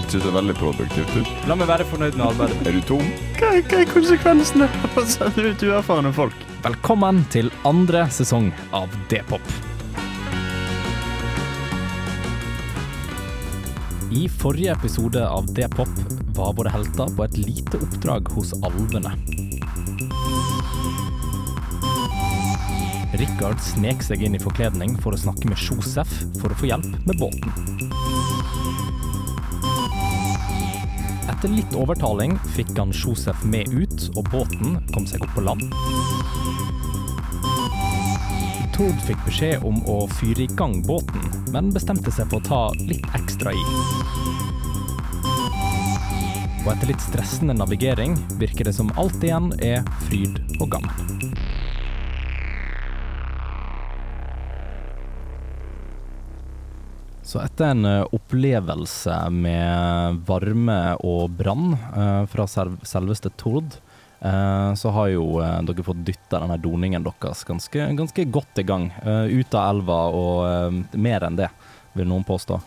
ikke ser veldig produktivt ut. La meg være fornøyd med arbeidet. Er du tom? Hva, hva er konsekvensene av å sende ut uerfarne folk? Velkommen til andre sesong av D-pop. I forrige episode av D-pop var våre helter på et lite oppdrag hos alvene. Rikard snek seg inn i forkledning for å snakke med Josef for å få hjelp med båten. Etter litt overtaling fikk han Josef med ut, og båten kom seg opp på land. Tord fikk beskjed om å fyre i gang båten, men bestemte seg for å ta litt ekstra i. Og etter litt stressende navigering virker det som alt igjen er fryd og gammen. Så etter en eh, opplevelse med varme og brann eh, fra selveste Tord, eh, så har jo dere fått dytta denne doningen deres ganske, ganske godt i gang. ut av elva og mer enn det, vil noen påstå.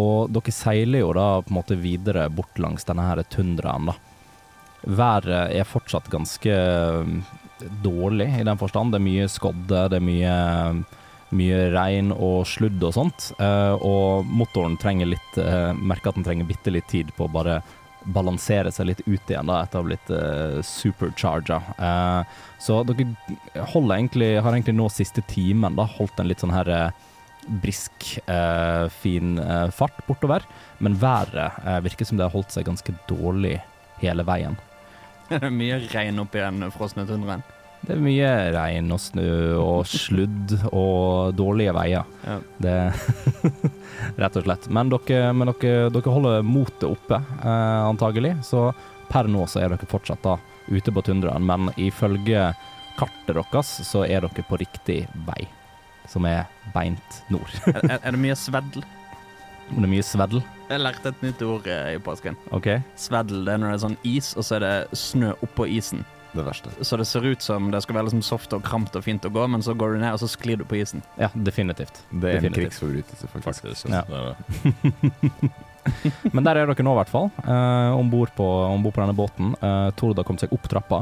Og dere seiler jo da på en måte videre bort langs denne her tundraen, da. Været er fortsatt ganske dårlig i den forstand. Det er mye skodde, det er mye mye regn og sludd og sånt. eh, og motoren trenger litt uh, Merker at den trenger bitte litt tid på å bare balansere seg litt ut igjen da, etter å ha blitt uh, supercharga. Eh, så dere egentlig, har egentlig nå siste timen da, holdt en litt sånn her eh, brisk, eh, fin eh, fart bortover. Men været eh, virker som det har holdt seg ganske dårlig hele veien. Det er mye regn oppi den frosne tundraen. Det er mye regn og snø og sludd og dårlige veier. Ja. Det Rett og slett. Men dere, men dere, dere holder motet oppe, eh, antagelig. Så per nå så er dere fortsatt da ute på tundraen, men ifølge kartet deres så er dere på riktig vei, som er beint nord. Er, er det mye sveddel? det er mye sveddel. Jeg lærte et nytt ord eh, i påsken. OK? Sveddel det er når det er sånn is, og så er det snø oppå isen. Det verste. Så det ser ut som det skal være liksom soft og kramt og fint å gå, men så går du ned, og så sklir du på isen. Ja, definitivt. Det er en Definitivt. krigsforbrytelse, faktisk. Faktisk. Ja. Det er det. Men der er dere nå, i hvert fall. Uh, Om bord på, på denne båten. Uh, Tord har kommet seg opp trappa.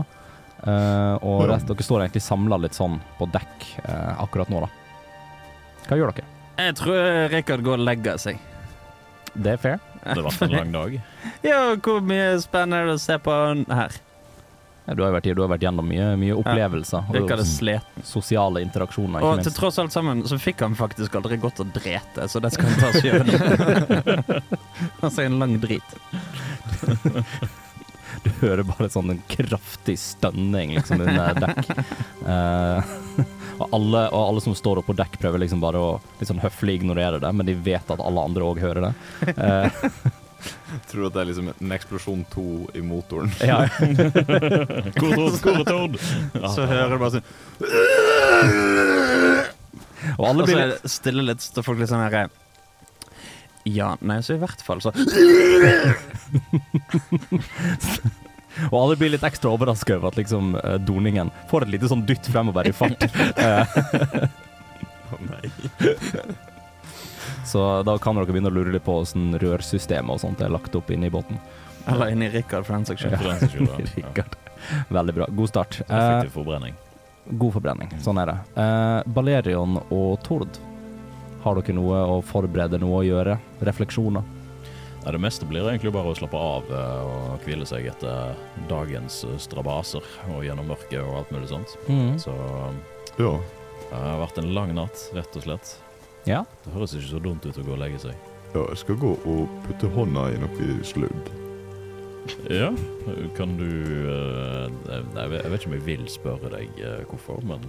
eh, og rest, dere står egentlig samla litt sånn på dekk eh, akkurat nå, da. Hva gjør dere? Jeg tror Rikard går og legger seg. Det er fair. Det har vært en lang dag. Ja, hvor mye spennende er det å se på her? Ja, du, har jo vært, du har vært gjennom mye, mye opplevelser. og Rikard er sliten. sosiale interaksjoner, Og minst. til tross alt sammen så fikk han faktisk aldri godt å drete, så det skal han ta gjøre. altså en lang drit. Du hører bare sånn en kraftig stønning liksom under dekk. Uh, og, alle, og alle som står oppe på dekk, prøver liksom bare å litt sånn høflig ignorere det, men de vet at alle andre òg hører det. Jeg tror at det er liksom en eksplosjon to i motoren. ja, er Så hører du bare sånn og alle blir litt stille litt, så folk litt sånn herre Ja, nei, så i hvert fall så Og alle blir litt ekstra overraska over at liksom eh, doningen får et lite sånn dytt fremover i fart. Eh, Så da kan dere begynne å lure litt på hvordan rørsystemet og sånt er lagt opp inne i båten. Eller inni Rikard, for den saks skyld. Veldig bra. God start. Eh, Effektiv forbrenning. god forbrenning. Sånn er det. Eh, Balerion og Tord, har dere noe å forberede, noe å gjøre? Refleksjoner? Nei, det meste blir egentlig bare å slappe av eh, og hvile seg etter dagens eh, strabaser og gjennom mørket og alt mulig sånt. Mm. Så Ja. det har vært en lang natt, rett og slett. Ja. Det høres ikke så dumt ut å gå og legge seg. ja. Jeg skal gå og putte hånda i noe sludd. Ja, kan du uh, Nei, jeg vet ikke om jeg vil spørre deg uh, hvorfor, men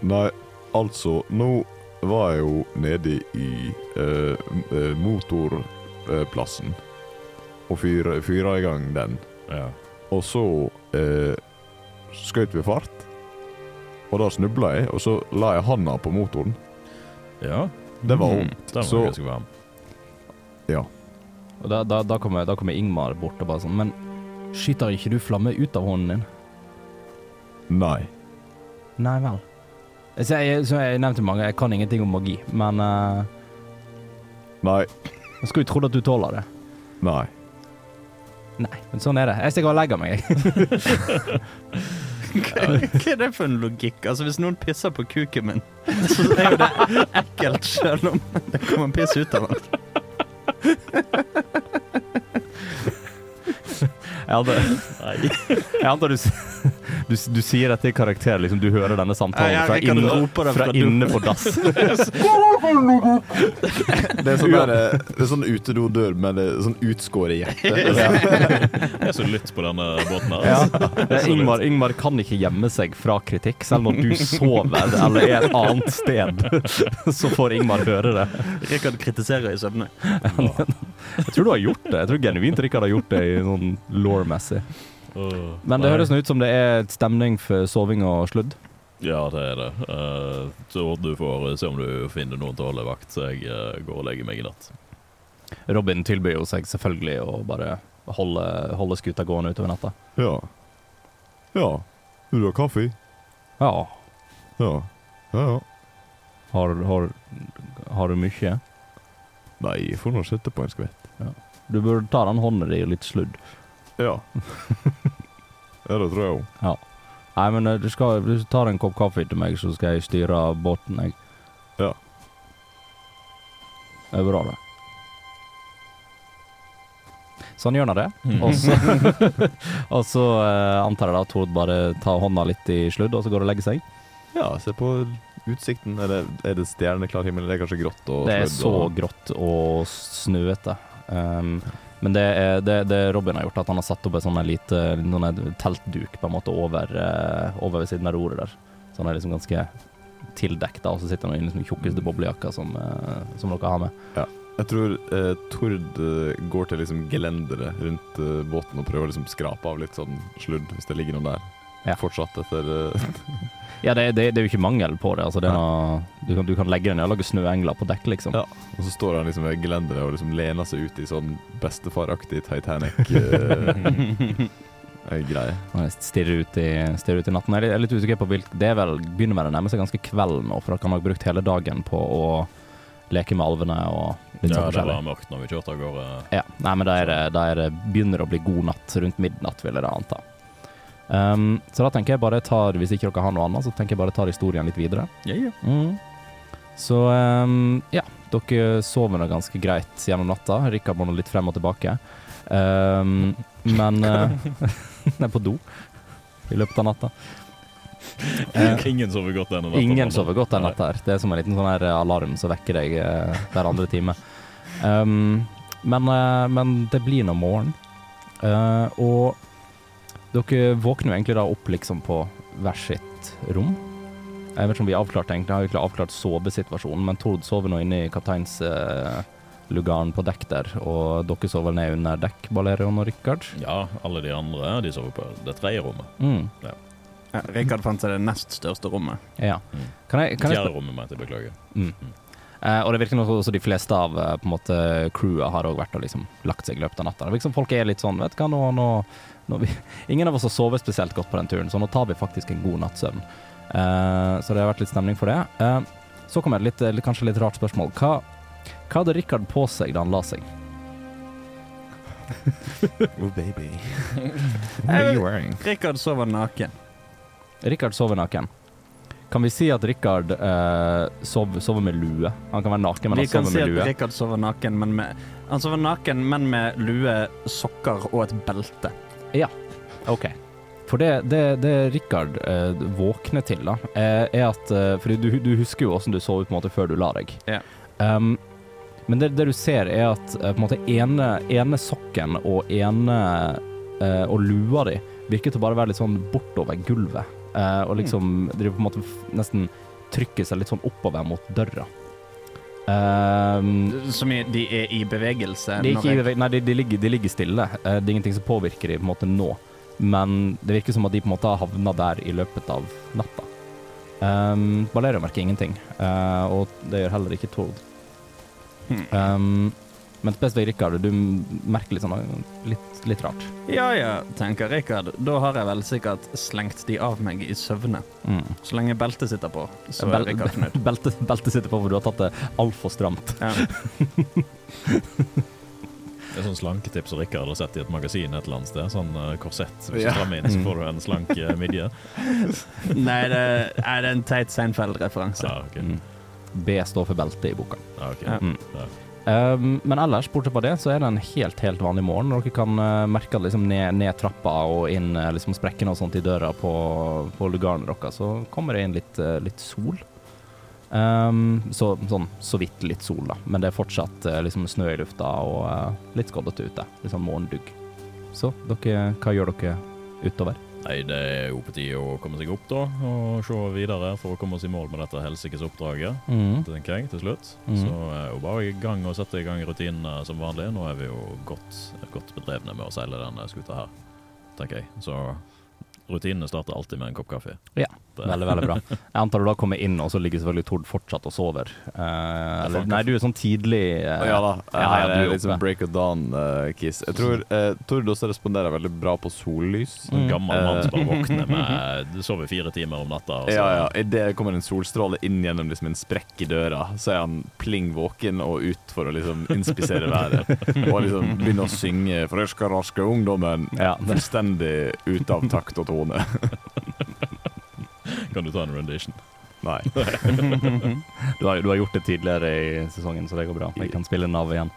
Nei, altså, nå var jeg jo nede i uh, eh, motorplassen og fyra, fyra i gang den. ja. Og så uh, skjøt vi fart, og da snubla jeg, og så la jeg handa på motoren. Ja, Det var Mm. vondt. Mm, Så varm. ja. Og da, da, da, kommer, da kommer Ingmar bort og bare sånn Men skyter ikke du flamme ut av hånden din? Nei. Nei vel. Så jeg, så jeg nevnte mange, jeg kan ingenting om magi, men uh, Nei. jeg skulle jo trodd at du tåler det. Nei. Nei, men sånn er det. Jeg stikker og legger meg, jeg. Hva, hva er det for en logikk? Altså Hvis noen pisser på kuken min, så er jo det ekkelt selv om det kommer piss ut av den. Jeg hadde Jeg antar du, du, du sier dette i karakter, liksom du hører denne samtalen Ja, ja, fra, jeg inn, fra fra inne på dass. Det er sånn, der, det er sånn utedodør med det, sånn utskåret hjerte. Det er så lytt på denne båten her. Ja. altså. Eh, Ingmar, Ingmar kan ikke gjemme seg fra kritikk, selv når du sover eller er et annet sted. Så får Ingmar høre det. Rikard kritiserer i søvne. Jeg tror du har gjort det. Jeg tror genuint Rikard har gjort det i sånn law-messig. Men det høres ut som det er et stemning for soving og sludd. Ja, det er det. Uh, så du får se om du finner noen til å holde vakt. Så jeg uh, går og legger meg i natt. Robin tilbyr jo seg selvfølgelig å bare holde, holde skuta gående utover natta. Ja. Ja. Vil du ha kaffe? Ja. Ja. Ja, ja. Har, har, har du mye? Nei, jeg får nå sette på en skvett. Du burde ta den hånda di i litt sludd. Ja. ja, det tror jeg òg. Nei, men eh, du skal du tar en kopp kaffe til meg, så skal jeg styre båten, jeg. Ja. Det er bra, det. Sånn gjør han det. Mhm. Og så, og så eh, antar jeg da at Tord bare tar hånda litt i sludd, og så går og legger seg. Ja, se på utsikten. Er det, er det stjerneklar himmel? Det er kanskje grått og sludd? Det er så og- grått og snøete. Um, men det, er, det, det Robin har gjort, at han har satt opp en sånn lite sånn teltduk på en måte over, eh, over ved siden av roret der. Så han er liksom ganske tildekt, og så sitter han i den liksom tjukkeste boblejakka som, eh, som dere har med. Jeg tror eh, Tord eh, går til liksom gelenderet rundt eh, båten og prøver å liksom skrape av litt sånn sludd, hvis det ligger noe der. Ja. Fortsatt etter eh, Ja, det, det, det er jo ikke mangel på det. Altså, det er noe, du, kan, du kan legge den ned og lage snøengler på dekk, liksom. Ja. Og så står han liksom ved gelenderet og liksom lener seg ut i sånn bestefaraktig Titanic-greie. Uh, jeg Stirrer ut, i, stirrer ut i natten. Jeg er litt- er usikker på hvilk Det er vel begynner med å nærme seg ganske kveld nå, for dere har nok brukt hele dagen på å leke med alvene og litt Ja, sånn det var mørkt når vi kjørte av gårde. Ja, nei, men da er det, da er det begynner å bli god natt rundt midnatt, vil jeg da anta. Um, så da tenker jeg bare jeg tar, hvis ikke dere har noe annet, så tenker jeg bare jeg tar historien litt videre. Yeah, yeah. Mm. Så um, ja, dere sover nå ganske greit gjennom natta. Rikard må nå litt frem og tilbake. Um, men uh, Nei, på do i løpet av natta. Uh, Ingen sover godt denne natta. Ingen sover godt denne natta her. Det er som en liten sånn her alarm som vekker deg eh, hver andre time. Um, men, uh, men det blir nå morgen. Eh, og dere våkner jo egentlig da opp liksom på hver sitt rom. Jeg vet ikke om vi avklarte avklart egentlig, jeg har egentlig avklart sovesituasjonen, men Tord sover nå inne i kapteinslugaren på dekk der, og dere sover ned under dekk, Balerion og Rikard. Ja, alle de andre de sover på det tredje rommet. Mm. Ja, Rikard fant seg det nest største rommet. Ja. Mm. Kan jeg, kan jeg Fjerde rommet, mener jeg. Beklager. Mm. Eh, og det virker også de fleste av eh, på en måte crewet har også vært og liksom lagt seg i løpet av natta. Det virker som folk er litt sånn, vet du hva, nå, nå, nå vi, Ingen av oss har sovet spesielt godt på den turen, så nå tar vi faktisk en god nattsøvn. Uh, så det har vært litt stemning for det. Uh, så kommer et litt, kanskje litt rart spørsmål. Hva, hva hadde Rikard på seg da han la seg? Oh, baby. What are you wearing? Rikard sover naken. Rikard sover naken. Kan vi si at Rikard eh, sov, sover med lue? Han kan være naken, men Vi han sover si med at lue. Rikard sover naken, men med Han sover naken, men med lue, sokker og et belte. Ja, Ok. For det, det, det Rikard eh, våkner til, da, eh, er at Fordi For du, du husker jo åssen du sov på en måte før du la deg. Ja. Um, men det, det du ser, er at eh, på en måte ene, ene sokken og ene eh, og lua di virker til å bare være litt sånn bortover gulvet. Eh, og liksom driver på en måte nesten trykker seg litt sånn oppover mot døra. Um, Som i de er i bevegelse. de, er ikke, i bevegelse, nei, de, de, ligger, de ligger stille. Eh, det er ingenting som påvirker de på en måte nå. Men det virker som at de på en måte har havna der i løpet av natta. Um, Valerio merker ingenting, uh, og det gjør heller ikke Tord. Um, men spesifikt Rikard, du merker litt sånn litt, litt rart. Ja ja, tenker Rikard. Da har jeg vel sikkert slengt de av meg i søvne. Mm. Så lenge beltet sitter på, så Bel- er Rikard fornøyd. Beltet belte sitter på, for du har tatt det altfor stramt. Ja. Det er sånn slanketips som Rikard har sett i et magasin et eller annet sted. Sånn eh, korsett. Hvis Ja. du strammer inn, så får du en slank eh, midje. Nei, det er en teit Seinfeld-referanse. Ah, okay. Mm. B står for belte i boka. Ja, ok. Ja. Mm. Um, men ellers, bortsett fra det, så er det en helt helt vanlig morgen. Dere kan uh, merke det liksom ned, ned trappa og inn eh, liksom sprekkene og sånt i døra på, på lugaren deres, så kommer det inn litt, uh, litt sol. Um, så, sånn så vidt litt sol, da. Men det er fortsatt liksom snø i lufta og litt skoddete ute. Litt sånn morgendugg. Så dere, hva gjør dere utover? Nei, det er jo på tide å komme seg opp, da. Og se videre for å komme oss i mål med dette helsikes oppdraget. Mm. tenker jeg, til slutt. Mm. Så er jo bare i gang og sette i gang rutinene som vanlig. Nå er vi jo godt, godt bedrevne med å seile denne skuta her, tenker jeg. Så rutinene starter alltid med en kopp kaffe. Ja, Veldig, veldig bra. Jeg antar du da kommer inn, og så ligger selvfølgelig Tord fortsatt og sover. Eh, eller, nei, du er sånn tidlig eh, Ja da. ja, ja, du er litt oppe. break of dawn-kiss. jeg tror eh, Tord også responderer veldig bra på sollys. En Mm. gammel mann som bare Eh. våkner med Du sover fire timer om natta. Og så, Ja, ja. Idet det kommer en solstråle inn gjennom liksom en sprekk i døra, så er han pling våken og ut for å liksom inspisere været. Og liksom begynne å synge 'Friske, raske ungdommen'. Ja, Fullstendig ute av takt og tone. Kan du ta en rendition? Nei. du, har, du har gjort det tidligere i sesongen, så det går bra. Jeg kan spille Nav igjen.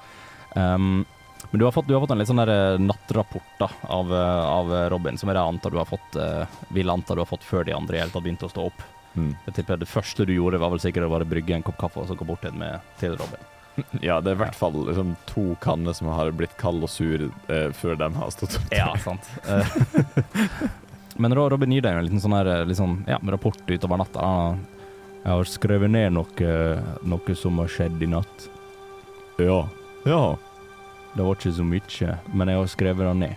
Um, men du har, fått, du har fått en litt sånn der eh, nattrapport da, av, eh, av Robin, som jeg antar du har fått uh, vil anta du har fått før de andre i hele tatt begynte å stå opp. Mm. Jeg tipper Det første du gjorde, var vel sikkert å bare brygge en kopp kaffe og så gå bort til, med, til Robin. Ja, det er i hvert fall liksom, to kanner som har blitt kalde og sure eh, før de har stått opp. Ja, sant. Eh, Men Ro- Robin gir deg jo en liten sånn her, liksom, ja, rapport utover natta. da. Jeg har skrevet ned noe, noe som har skjedd i natt. Ja. Ja. Det var ikke så mye, men jeg har skrevet det ned.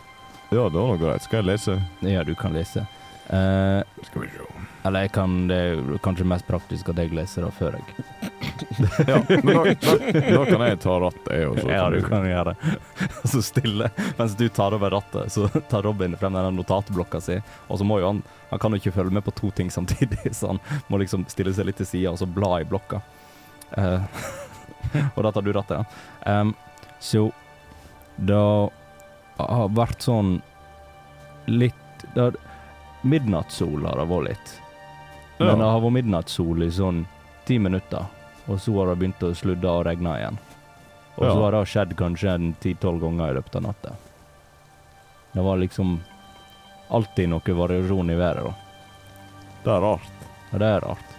Ja, det var noe greit. Skal jeg lese? Ja, du kan lese. Eh, Skal vi se. eller jeg kan, det er kanskje mest praktisk at jeg leser det før jeg. Ja, men da, da, da kan jeg ta rattet, jeg også. Ja, du kan gjøre det. så stille. Mens du tar over rattet, så tar Robin frem den notatblokka si, og så må jo han Han kan jo ikke følge med på to ting samtidig, så han må liksom stille seg litt til sida og så bla i blokka. Uh, og da tar du rattet, ja. Um, så det har vært sånn litt det har, Midnattssol har det vært litt. Men det har vært midnattssol i sånn ti minutter, og så har det begynt å sludde og regne igjen. Og så har det skjedd kanskje en ti-tolv ganger i løpet av natta. Det var liksom alltid noe variasjon i været, da. Det er rart. Ja, det er rart.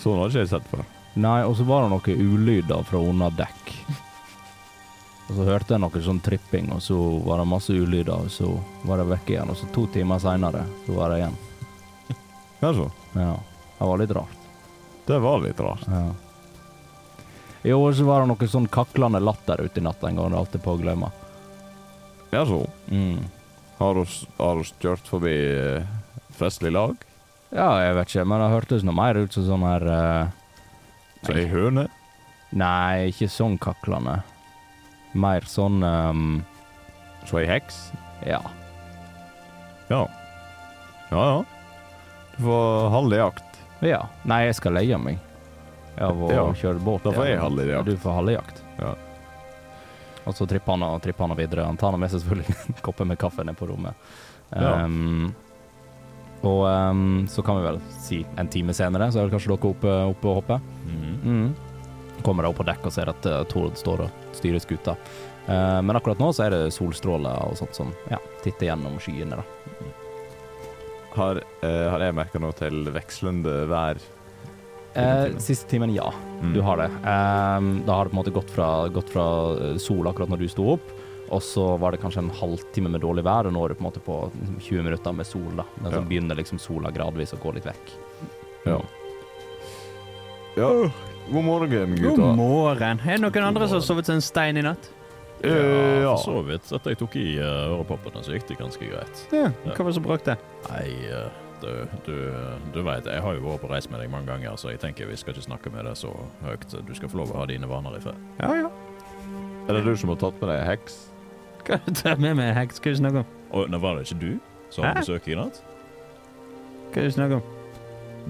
Sånn har ikke jeg sett før. Nei, og så var det noen ulyder fra under dekk. Og så hørte jeg noe sånn tripping, og så var det masse ulyder, og så var det vekk igjen. Og så to timer seinere, så var det igjen. Jaså. Ja. Det var litt rart. Det var litt rart. Ja. Jo, og så var det noe sånn kaklende latter ute i natt en gang, det er alltid på å glemme. Jaså. Mm. Har vi kjørt forbi eh, festlig lag? Ja, jeg vet ikke, men det hørtes noe mer ut som sånn her uh, Så ei høne? Nei, ikke sånn kaklende. Mer sånn um, Så ei heks? Ja. Ja. Ja ja. Du får halve jakt. Ja. Nei, jeg skal leie meg av å Ja, kjøre båt. da får jeg halve jakt. Du får halve jakt. Ja. Og så tripper han og tripper han videre. Han tar med seg selvfølgelig en kopp med kaffe ned på rommet. Ja. Ehm, og um, så kan vi vel si en time senere, så er det kanskje dere oppe, oppe og hopper. Mhm. Mm. Kommer de opp på dekk og ser at uh, Tord står og styrer skuta. Eh, men akkurat nå så er det solstråler og sånt som ja, titter gjennom skyene. da. Har, eh, har jeg merka noe til vekslende vær? Eh, siste timen, ja. Mm. Du har det. Da har det på en måte gått fra, gått fra eh, sol akkurat når du sto opp, og så var det kanskje en halvtime med dårlig vær, og nå er du på en måte på liksom, 20 minutter med sol. da. Men så Ja. begynner liksom sola gradvis å gå litt vekk. Ja. Ja, god morgen, God morgen. Er det noen andre som har sovet som en stein i natt? Eh, ja. for så vidt. Etter jeg tok i uh, ørepoppene, så gikk det ganske greit. Ja, Hva var det som brakte? Nei, uh, Du, du, du vet, jeg har jo vært på reis med deg mange ganger, så jeg tenker vi skal ikke snakke med deg så høyt. Du skal få lov å ha dine vaner i fred. Ja, ja. Er det du som har tatt med deg heks? Hva tar jeg med meg heks? Hva er det du snakker om? Og nå var det ikke du som hadde besøk i natt? Hva er det du snakker om?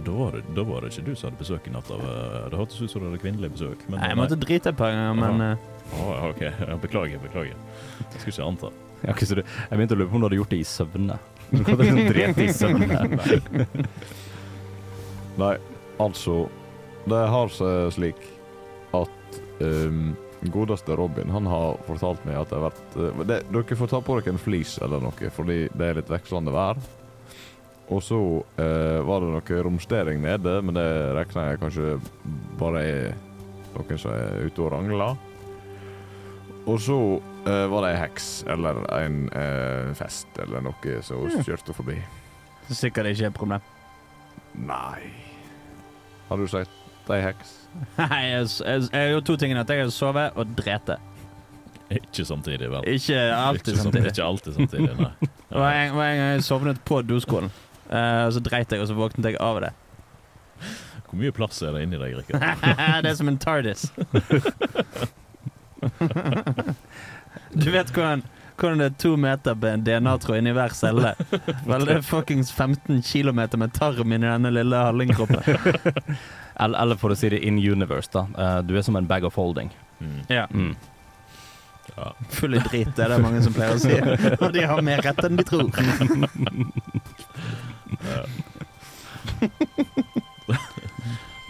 Da var, det, da var det ikke du som hadde besøk i natt. Av, eh, det hørtes ut som du hadde kvinnelig besøk. Men Nei, jeg måtte drite et par ganger, men eh, Å, OK, ja, beklager. Beklager. Jeg skulle ikke anta. Ja, okay, så du, jeg begynte å lure på om du hadde gjort det i søvne. Du hadde liksom drept i søvne. Nei. Nei, altså Det har seg slik at um, godeste Robin Han har fortalt meg at det har vært eh, det, Dere får ta på dere en flis eller noe, fordi det er litt vekslende vær. Og så eh, var det noe romstering nede, men det regner jeg kanskje bare er noen som er ute og rangler. Og så eh, var det ei heks eller en eh, fest eller noe som kjørte forbi. Så sikkert ikke et problem. Nei Har du sagt ei heks? Nei, jeg, jeg, jeg gjorde to tingene. At jeg har sovet og drete. Ikke samtidig, vel? Ikke alltid Ikke samtidig. samtidig. Ikke alltid samtidig, nei. Det var en, var en gang jeg sovnet på doskålen. Eh, og så dreit jeg, og så våknet jeg av det. Hvor mye plass er det inni deg, Rikard? det er som en TARDIS. du vet hvordan, hvordan det er to meter med DNA-tråd inni hver celle? Vel, det er fuckings 15 kilometer med tarm inni denne lille hallingkroppen. Eller, eller for å si det in universe, da. Uh, Du er som en bag of holding. Mm. Ja. Mm. Ja. Full i drit, det er det mange som pleier å si. Og de har mer rett enn de tror.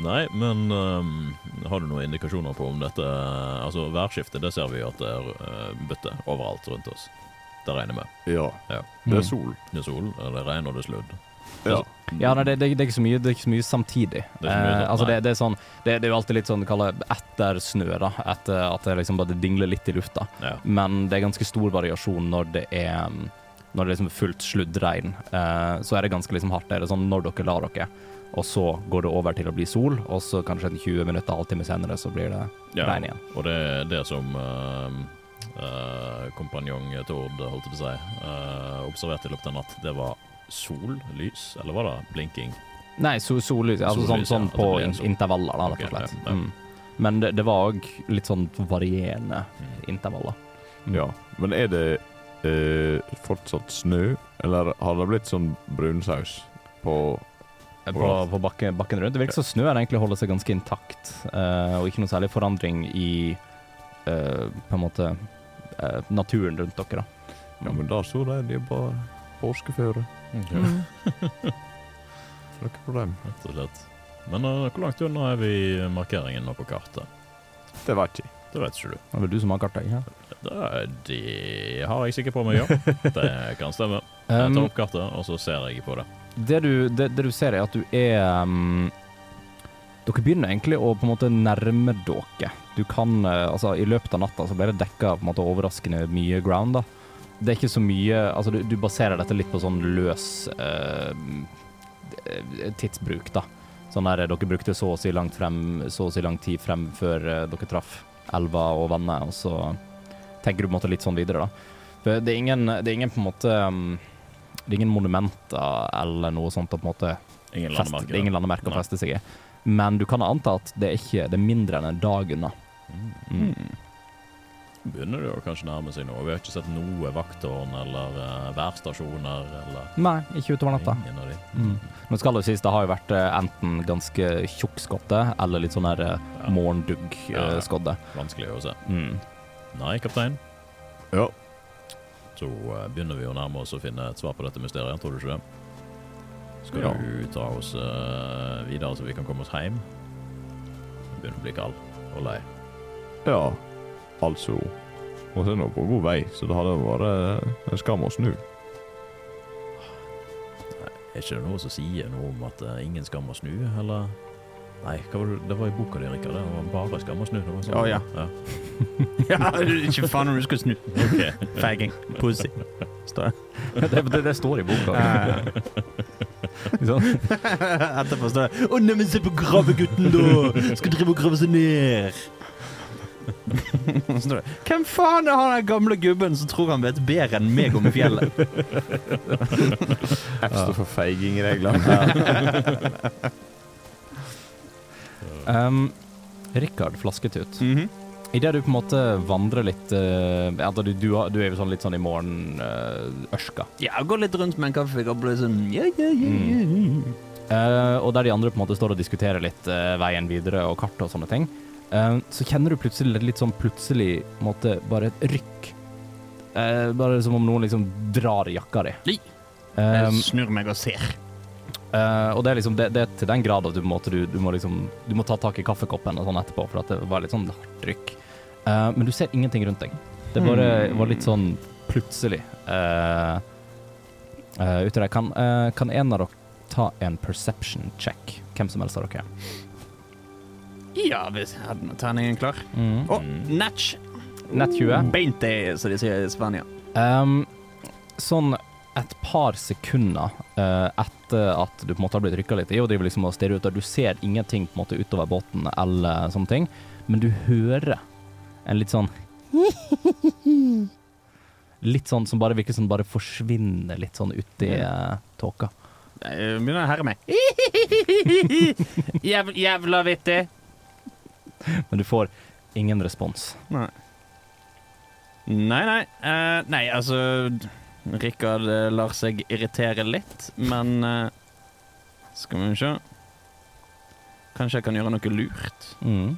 Nei, men um, har du noen indikasjoner på om dette Altså, værskiftet, det ser vi at det er uh, bytte overalt rundt oss. Det regner med. Ja. Ja. Det er sol. Det er sol, det er regn og det er sludd. Ja. Ja, nei, det, det, det, er ikke så mye, det er ikke så mye samtidig. Det er mye eh, sånn, altså det, det, er sånn, det, det er jo alltid litt sånn kaller etter snø, da. Etter at det liksom bare dingler litt i lufta. Ja. Men det er ganske stor variasjon når det er mm, Når det er liksom fullt sluddregn. Eh, så er det ganske liksom hardt. Det er sånn når dere lar dere, og så går det over til å bli sol, og så kanskje en 20 minutter, halvtime senere, så blir det Ja, regn igjen. Og det er det som uh, uh, kompanjong Tord, holdt jeg på å si, uh, observerte i løpet av natt. Det var sollys, eller var det blinking? Nei, so, sollys. Altså Sollys, sånn, sånn ja, på in sol. intervaller, da, rett og slett. ja. Mm. Men det, det var òg litt sånn varierende intervaller. Mm. ja. Men er det eh, fortsatt snø, eller har det blitt sånn brunsaus på på, på bakken, bakken rundt. Det virker som snøen egentlig holder seg ganske intakt, eh, og ikke noe særlig forandring i eh, på en måte eh, naturen rundt dere. da. Ja, men da så de det er bare påskeføre. Okay. Noe problem. Rett og slett. Men uh, hvor langt unna er vi markeringen nå på kartet? Det vet jeg ikke. Det vet ikke du. Det er vel du som har kartet, ikke Det, det har jeg sikkert på meg, ja. Det kan stemme. Jeg tar Um, opp kartet, og så ser jeg på det. det, du, det, det du ser, er at du er um, Dere begynner egentlig å på en måte nærme dere. Du kan eh, Altså, i løpet av natta så ble det dekka på en måte overraskende mye ground, da. Det er ikke så mye Altså, du, du baserer dette litt på sånn løs uh, tidsbruk, da. Sånn der dere brukte så og si langt frem, så og si lang tid frem før uh, dere traff elva og vannet, og så tenker du på en måte litt sånn videre, da. For det er ingen, det er ingen på en måte um, Det er ingen monumenter eller noe sånt å på en måte Ingen feste, landemerker. det er ingen landemerker å feste seg i. Men du kan anta at det er ikke Det er mindre enn en dag unna. Mm. Begynner det å kanskje nærme seg nå. Vi har ikke sett noe vakttårn eller uh, værstasjoner eller Nei, ikke utover natta. ingen av de. Mm. Nå skal det sies, det har jo vært eh, enten ganske tjukk skodde eller litt sånn her eh, Ja. morgendugg-skodde. Vanskelig å se. Mm. Nei, kaptein. Ja. Så uh, begynner vi å nærme oss å finne et svar på dette mysteriet, tror du ikke det? Skal Ja. du ta oss uh, videre så vi kan komme oss hjem? Begynner å bli kald og lei. Ja, altså Og så er nå på god vei, så det hadde vært en skam å snu. Er ikke det noe som sier noe om at uh, ingen skam å snu, eller? Nei, hva var det? det var i boka di, Rikard. Det var bare skam å snu. Det var sånn. Å, ja. ja. Ja, ikke faen om du skal snu. Ok. Fagging. Pussy. Står det. det, det, det står i boka. Sånn. Etterpå står det Å, neimen, se på gravegutten, da! Skal drive og grave seg ned. Hvem faen er han den gamle gubben som tror han vet bedre enn meg om fjellet? F står for feigingreglene. Um, Rikard Flasketut. Mhm. Idet du på en måte vandrer litt uh, ja, du, du, du er jo sånn litt sånn i morgen-ørska. Ja, går litt rundt med en kaffekopp og blir sånn yeah, yeah, yeah, ja, ja. Eh, og der de andre på en måte står og diskuterer litt uh, veien videre og kart og sånne ting, eh, så kjenner du plutselig litt sånn plutselig måte bare et rykk. Uh, bare som om noen liksom drar i jakka di. Um, Jeg snur meg og ser. Uh, og det er liksom det, det er til den grad at du, måte, du, du må liksom Du må ta tak i kaffekoppen og sånn etterpå, for at det var litt sånn hardt rykk. Eh, men du ser ingenting rundt deg. Det bare var litt sånn plutselig uh, uh. Kan, eh, kan en av dere ta en perception check? Hvem som helst av dere. Ja, hvis jeg hadde nå terningen klar. Og natch! Nett 20. Beinte, som de sier i Spania. Um, sånn et par sekunder uh, etter at du på en måte har blitt rykka litt i og driver liksom og stirrer ut, og du ser ingenting på en måte utover båten eller sånne ting, men du hører en litt sånn Litt sånn som bare virker som bare forsvinner litt sånn uti uh, tåka. Jeg begynner å herre meg. Jævla vittig. Men du får ingen respons. Nei. Nei, nei. Uh, nei, altså Rikard eh, lar seg irritere litt, men uh, Skal vi se Kanskje jeg kan gjøre noe lurt? Mm.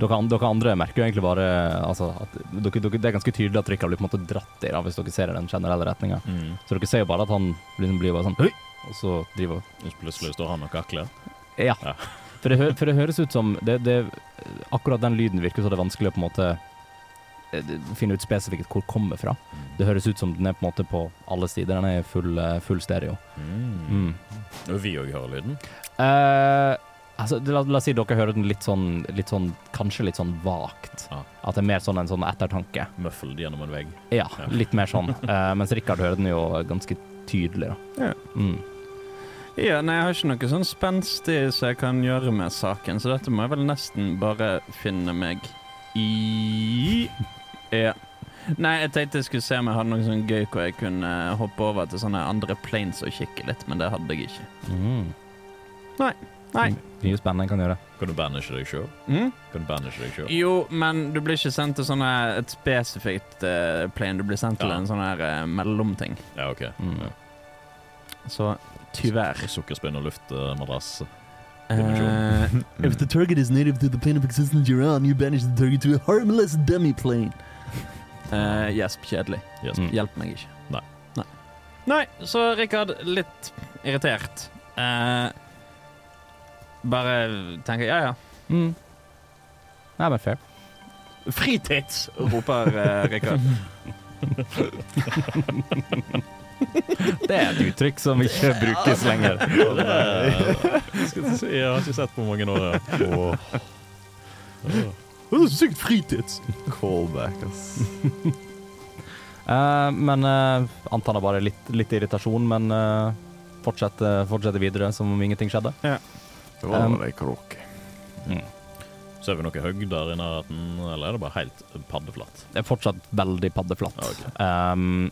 Dere, dere andre merker jo egentlig bare altså, at dere, dere, Det er ganske tydelig at Rikard blir på en måte dratt i, da, hvis dere ser i den generelle retninga. Mm. Så dere ser jo bare at han liksom blir bare sånn Høy! Og så driver Plutselig står han og kakler. Ja. Ja. For, det, hø- for det høres ut som det, det, Akkurat den lyden virker så det er vanskelig å på en måte eh, finne ut spesifikt hvor den kommer fra. Det høres ut som den er på en måte på alle sider. Den er full, eh, full stereo. Mm. Mm. Og vi òg hører lyden. Uh, altså, la, la oss si dere hører den litt sånn, litt sånn Kanskje litt sånn vagt. Ah. At det er mer sånn en sånn ettertanke. Muffled gjennom en vegg. Ja, Ja. litt mer sånn. uh, mens Rikard hører den jo ganske tydelig, da. Ja. Mm. Ja, nei, jeg har ikke noe sånn spenstig som jeg kan gjøre med saken, så dette må jeg vel nesten bare finne meg i Ja. Nei, jeg tenkte jeg skulle se om jeg hadde noe sånn gøy hvor jeg kunne hoppe over til sånne andre planes og kikke litt, men det hadde jeg ikke. Mm. Nei. Mye spennende jeg kan gjøre. Kan du banishe deg sjøl? Mm? Kan du banishe deg sjøl? Jo, men du blir ikke sendt til sånne, et spesifikt uh, plane, du blir sendt til en sånn her eh, mellomting. Ja, OK. Mm. Ja. Så tyvärr. Sukkerspinn og luftmadrass. Uh, If the target is native to the plane of existence you're on, you banish the target to a harmless demi-plane. eh, Gjesp, kjedelig. Yes. Mm. Hjelp meg ikke. Nei. Nei, Nei så Rikard, litt irritert. Uh, bare tenker ja, ja. Mm. Nei, men fair. Fritids! roper uh, Rikard. Det er et uttrykk som ikke brukes lenger. Jeg har ikke sett på mange år. ja. Det er sykt fritids. callback, ass. Uh, men uh, antar det bare litt, litt irritasjon, men uh, fortsette, fortsette videre som om ingenting skjedde. Det var Um, bare ei kråke. Ser vi noe høgder i nærheten, eller er det bare helt paddeflatt? Det er fortsatt veldig paddeflatt. Ja, ok. Um,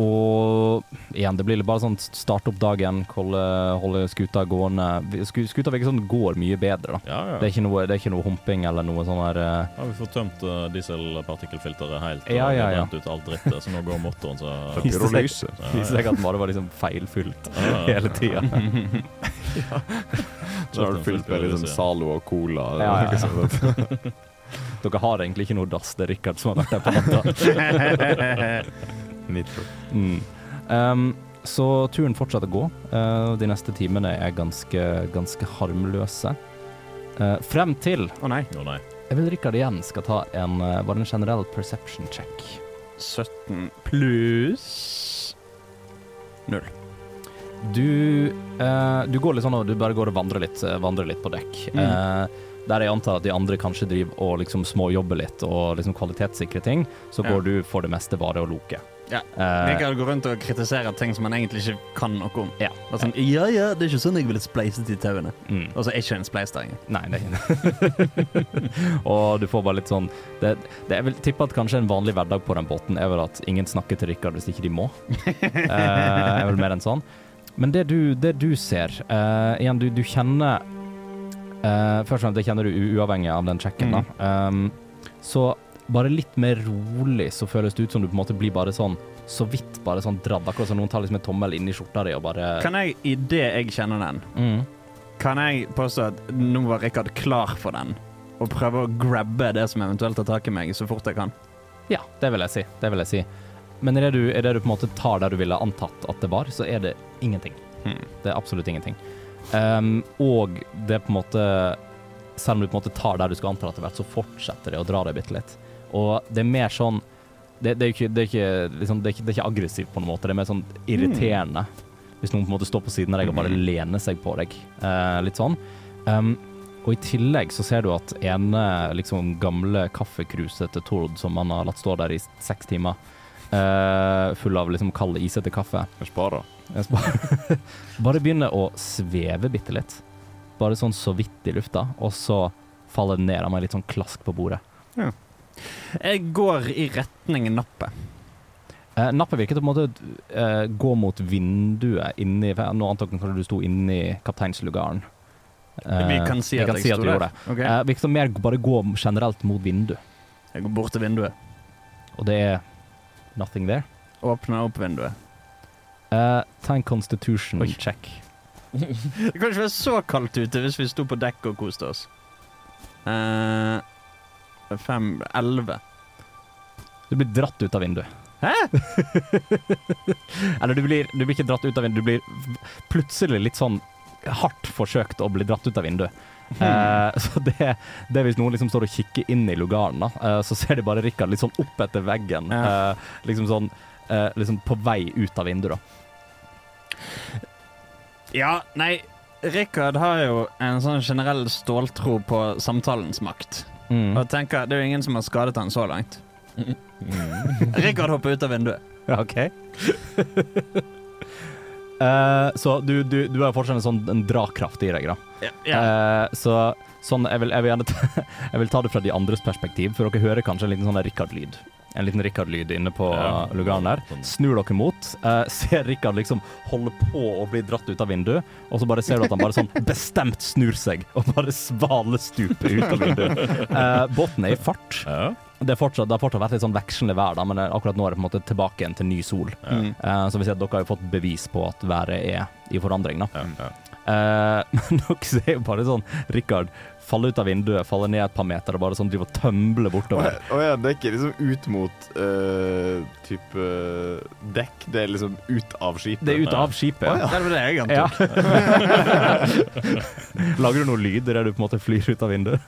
og igjen, det blir litt bare sånn starte opp dagen, holde, holde skuta gående. Skuta virker sånn går mye bedre, da. Ja, ja. Det er ikke noe, det er ikke noe humping eller noe sånn her uh... Ja, vi får tømt uh, dieselpartikkelfilteret helt Ja, ja, ja. rent ut alt drittet, så nå går motoren så Viste seg- Pyrolyse. Viser seg at den bare var liksom feilfylt Ja, ja. hele tida. Så har du fylt med sånn Zalo og Cola. Ja, ja, ja. Dere har egentlig ikke noe dass, det er Rikard som har vært der på natta. Nitro. Mm. Um, så turen fortsetter å gå. Uh, de neste timene er ganske, ganske harmløse. Uh, frem til Å nei. Oh, nei. Jeg vil Rikard igjen skal ta en, uh, det en generell perception check. 17 pluss 0. Du, uh, du går litt sånn og du bare går og vandrer litt, uh, vandrer litt på dekk. Mm. Uh, der jeg antar at de andre kanskje driver og liksom småjobber litt og liksom kvalitetssikrer ting, så Ja. går du for det meste bare og loke. Ja. Eh, Rikard går rundt og kritiserer ting som han egentlig ikke kan noe om. Ja. Og sånn, Ja ja, det er ikke sånn jeg ville spleiset de tauene. mm. og så er ikke en spleis der engang. Nei, det er ikke Og du får bare litt sånn det, det Jeg vil tippe at kanskje en vanlig hverdag på den båten er vel at ingen snakker til Rikard hvis ikke de må. Eh, er vel mer enn sånn. Men det du, det du ser eh, Igjen, du, du kjenner eh, Først og fremst, det kjenner du uavhengig av den checken, da. Um, så bare litt mer rolig så føles det ut som du på en måte blir bare sånn så vidt bare sånn dradd, akkurat som noen tar liksom en tommel inn i skjorta di og bare Kan jeg, idet jeg kjenner den, mm. kan jeg påstå at nå var Rikard klar for den, og prøve å grabbe det som eventuelt tar tak i meg, så fort jeg kan? Ja, det vil jeg si. Det vil jeg si. Men idet du, i det du på en måte tar der du ville antatt at det var, så er det ingenting. Mm. Det er absolutt ingenting. Um, og det er på en måte Selv om du på en måte tar der du skal anta har vært så fortsetter det å dra deg bitte litt. Og det er mer sånn Det, det er ikke, det er ikke, liksom, det er ikke, det er ikke aggressivt på noen måte, det er mer sånn irriterende. Hvis noen på en måte står på siden av deg og bare lener seg på deg. Eh, litt sånn. Um, og i tillegg så ser du at ene liksom gamle kaffekruset til Tord som han har latt stå der i seks timer, uh, full av liksom kald, isete kaffe, Jeg sparer. jeg sparer. bare begynner å sveve bitte litt. Bare sånn så vidt i lufta, og så faller den ned av meg litt sånn klask på bordet. Jeg går i retning nappet. Eh, nappet virket å på en måte eh, gå mot vinduet inni Nå antok jeg kanskje du sto inni kapteinslugaren. Eh, Vi kan si vi at kan jeg si at sto du der. gjorde det. Okay. Eh, virket som mer bare gå generelt mot vindu, Jeg går bort til vinduet. og det er nothing there. Åpner opp vinduet. Uh, ta en constitution Oi. check. Det kan ikke være så kaldt ute hvis vi sto på dekk og koste oss. Eh, fem Elleve. Du blir dratt ut av vinduet. Hæ? Eller du blir, du blir ikke dratt ut av vinduet, du blir plutselig litt sånn hardt forsøkt å bli dratt ut av vinduet. Eh, så det, det hvis noen liksom står og kikker inn i lugaren, da, eh, så ser de bare Rikard litt sånn opp etter veggen. Ja. eh, liksom sånn eh, liksom på vei ut av vinduet, da. Ja, nei Rikard har jo en sånn generell ståltro på samtalens makt. Mm. Og tenker, Det er jo ingen som har skadet han så langt. Rikard hopper ut av vinduet. OK. uh, så du, du, du har fortsatt en sånn drakraft i deg, da. Yeah, yeah. Uh, så sånn, jeg vil, jeg, vil ta, jeg vil ta det fra de andres perspektiv, for dere hører kanskje en liten sånn Rikard-lyd. En liten Rikard-lyd inne på Ja. lugaren der. Sånn. Snur dere mot, eh, ser Rikard liksom holde på å bli dratt ut av vinduet, og så bare ser du at han bare sånn bestemt snur seg og bare svalestuper ut av vinduet. Eh, båten er i fart. Ja. Det, er fortsatt, det har fortsatt vært litt sånn vekslende vær, da, men akkurat nå er det på en måte tilbake igjen til ny sol. Ja. Eh, så vi ser at dere har jo fått bevis på at været er i forandring, da. Ja, ja. Uh, men dere ser jo bare sånn Rikard falle ut av vinduet, falle ned et par meter og bare sånn drive og tømble bortover. bortover. ja, og jeg dekker liksom ut mot uh, type dekk. Det er liksom ut av skipet. Det er ut av skipet. Å, ja. Det var det jeg Ja. antok. Lager du noen lyd der du på en måte flyr ut av vinduet?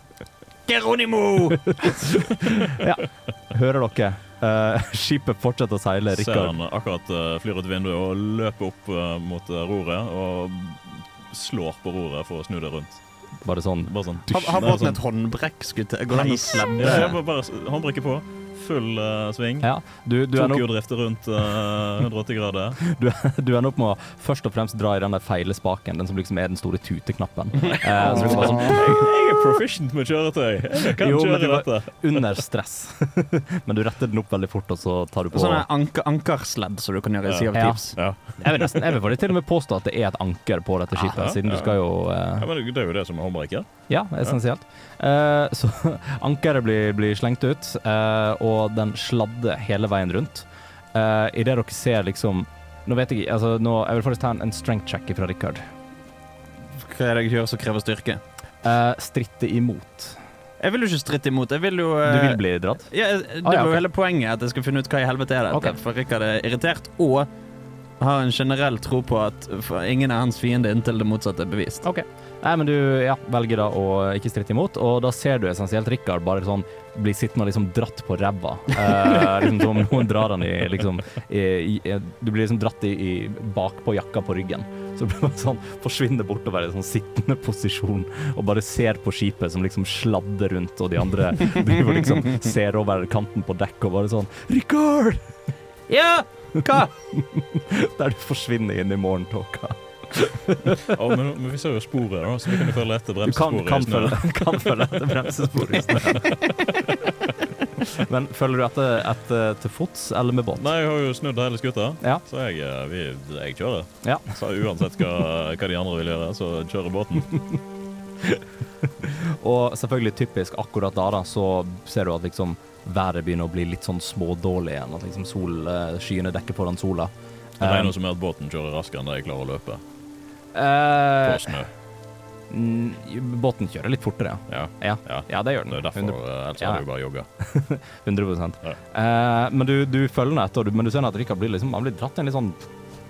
Geronimo! Hører dere? Uh, skipet fortsetter å seile. Rikard. Ser han akkurat uh, flyr ut vinduet og løper opp uh, mot roret og slår på roret for å snu det rundt. Bare sånn Bare sånn Har, har båten et håndbrekk? Skulle Går det an å slemme? Håndbrekket på. Full uh, sving. Ja, du, du, Tokyo-drifter rundt uh, 180 grader. du, du ender opp med å først og fremst dra i den der feile spaken, den som liksom er den store tuteknappen. Eh, så liksom bare sånn Jeg, jeg er proficient med kjøretøy. Jeg kan Jo, kjøre dette. under stress. Men du retter den opp veldig fort, og så tar du på Sånne anker, ankersledd som du kan gjøre i Sea of Ja. Thieves. Ja. Jeg vil nesten, jeg vil til og med påstå at det er et anker på dette skipet, Ja, siden du skal jo ja, eh, men det er jo det som er håndbrekket. Ja, essensielt. Eh, så ankeret blir, blir slengt ut, eh, og den sladder hele veien rundt. Uh, Idet dere ser liksom Nå vet jeg ikke, altså nå, Jeg vil faktisk ta en, en strength check fra Richard. Hva er det jeg gjør som krever styrke? Uh, stritte imot. Jeg vil jo ikke stritte imot. Jeg vil jo Du eh, vil bli dratt? ja, Det Ah, ja, var jo okay. hele poenget, at jeg skal finne ut hva i helvete er dette. Okay. For Rikard er irritert, og har en generell tro på at ingen er hans fiende inntil det motsatte er bevist. OK. Nei, men du ja, velger da å ikke stritte imot, og da ser du essensielt Rikard bare sånn bli sittende og liksom dratt på ræva. Eh, liksom som noen drar han i liksom i, i, Du blir liksom dratt i, i bakpå jakka på ryggen. Så blir man sånn forsvinner bortover i sånn sittende posisjon og bare ser på skipet som liksom sladder rundt, og de andre driver liksom ser over kanten på dekk og bare sånn Rikard! Ja! Hva? Der du forsvinner inn i morgentåka. Å, men, men vi ser jo sporet, da, så vi kan jo følge etter Du kan, kan, følge, kan følge etter bremsesporet i snøen. Men følger du etter, etter til fots eller med båt? Nei, jeg har jo snudd hele skuta, Ja. så jeg, eh, vi, jeg kjører. Ja. Så uansett hva, hva de andre vil gjøre, så kjører båten. Og selvfølgelig typisk akkurat da, da, så ser du at liksom været begynner å bli litt sånn smådårlig igjen. At liksom sol, eh, skyene dekker foran sola. Det regner Um, som med at båten kjører raskere enn jeg klarer å løpe på snø. mm, båten kjører litt fortere, Ja, ja. ja. Ja, det gjør den. Det er derfor, eh, ellers hadde du bare jogga. 100 Ja. eh, Men du, du følger den etter, men du ser at Rikard blir liksom, blir dratt i en litt sånn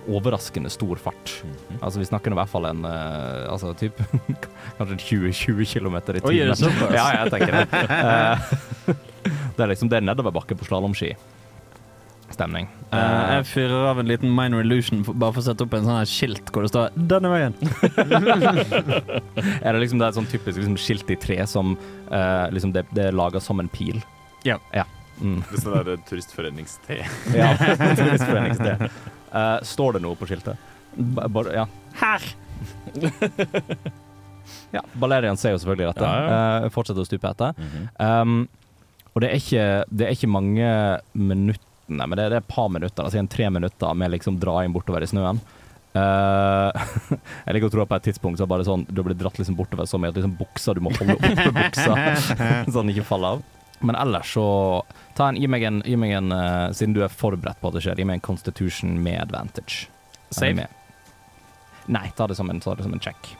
overraskende stor fart. Mhm. Altså Vi snakker i hvert fall en uh, altså, typ, Kanskje 20-20 km i timen. Oi? Ja, jeg tenker det. Uh, det er liksom det er nedoverbakke på slalåmski. Stemning. Eh, Eh, jeg fyrer av en liten minor illusion for, bare for å sette opp en sånn her skilt hvor det står 'Denne veien'. er det liksom det er et sånn typisk liksom, skilt i tre som uh, liksom det, det er laga som en pil? Ja. ja. Mm. Det sånn der turistforeningste. ja. Turistforeningssted. Uh, står det noe på skiltet? B Bare, ja. Her! ja. Balerian ser jo selvfølgelig dette. Ja, Eh, fortsetter å stupe etter. Mhm. Um, og det er, ikke, det er ikke mange minuttene, men det det er et par minutter, altså en tre minutter med liksom draing bortover i snøen. Uh, jeg liker å tro at på et tidspunkt så er det bare sånn du blir dratt liksom bortover så mye at liksom buksa du må holde oppe buksa, så den ikke faller av. Men ellers så ta en, Gi meg en, gi meg en uh, siden du er forberedt på at det skjer, gi meg en constitution med advantage. Save? med? Nei, ta det som en, ta det som en check.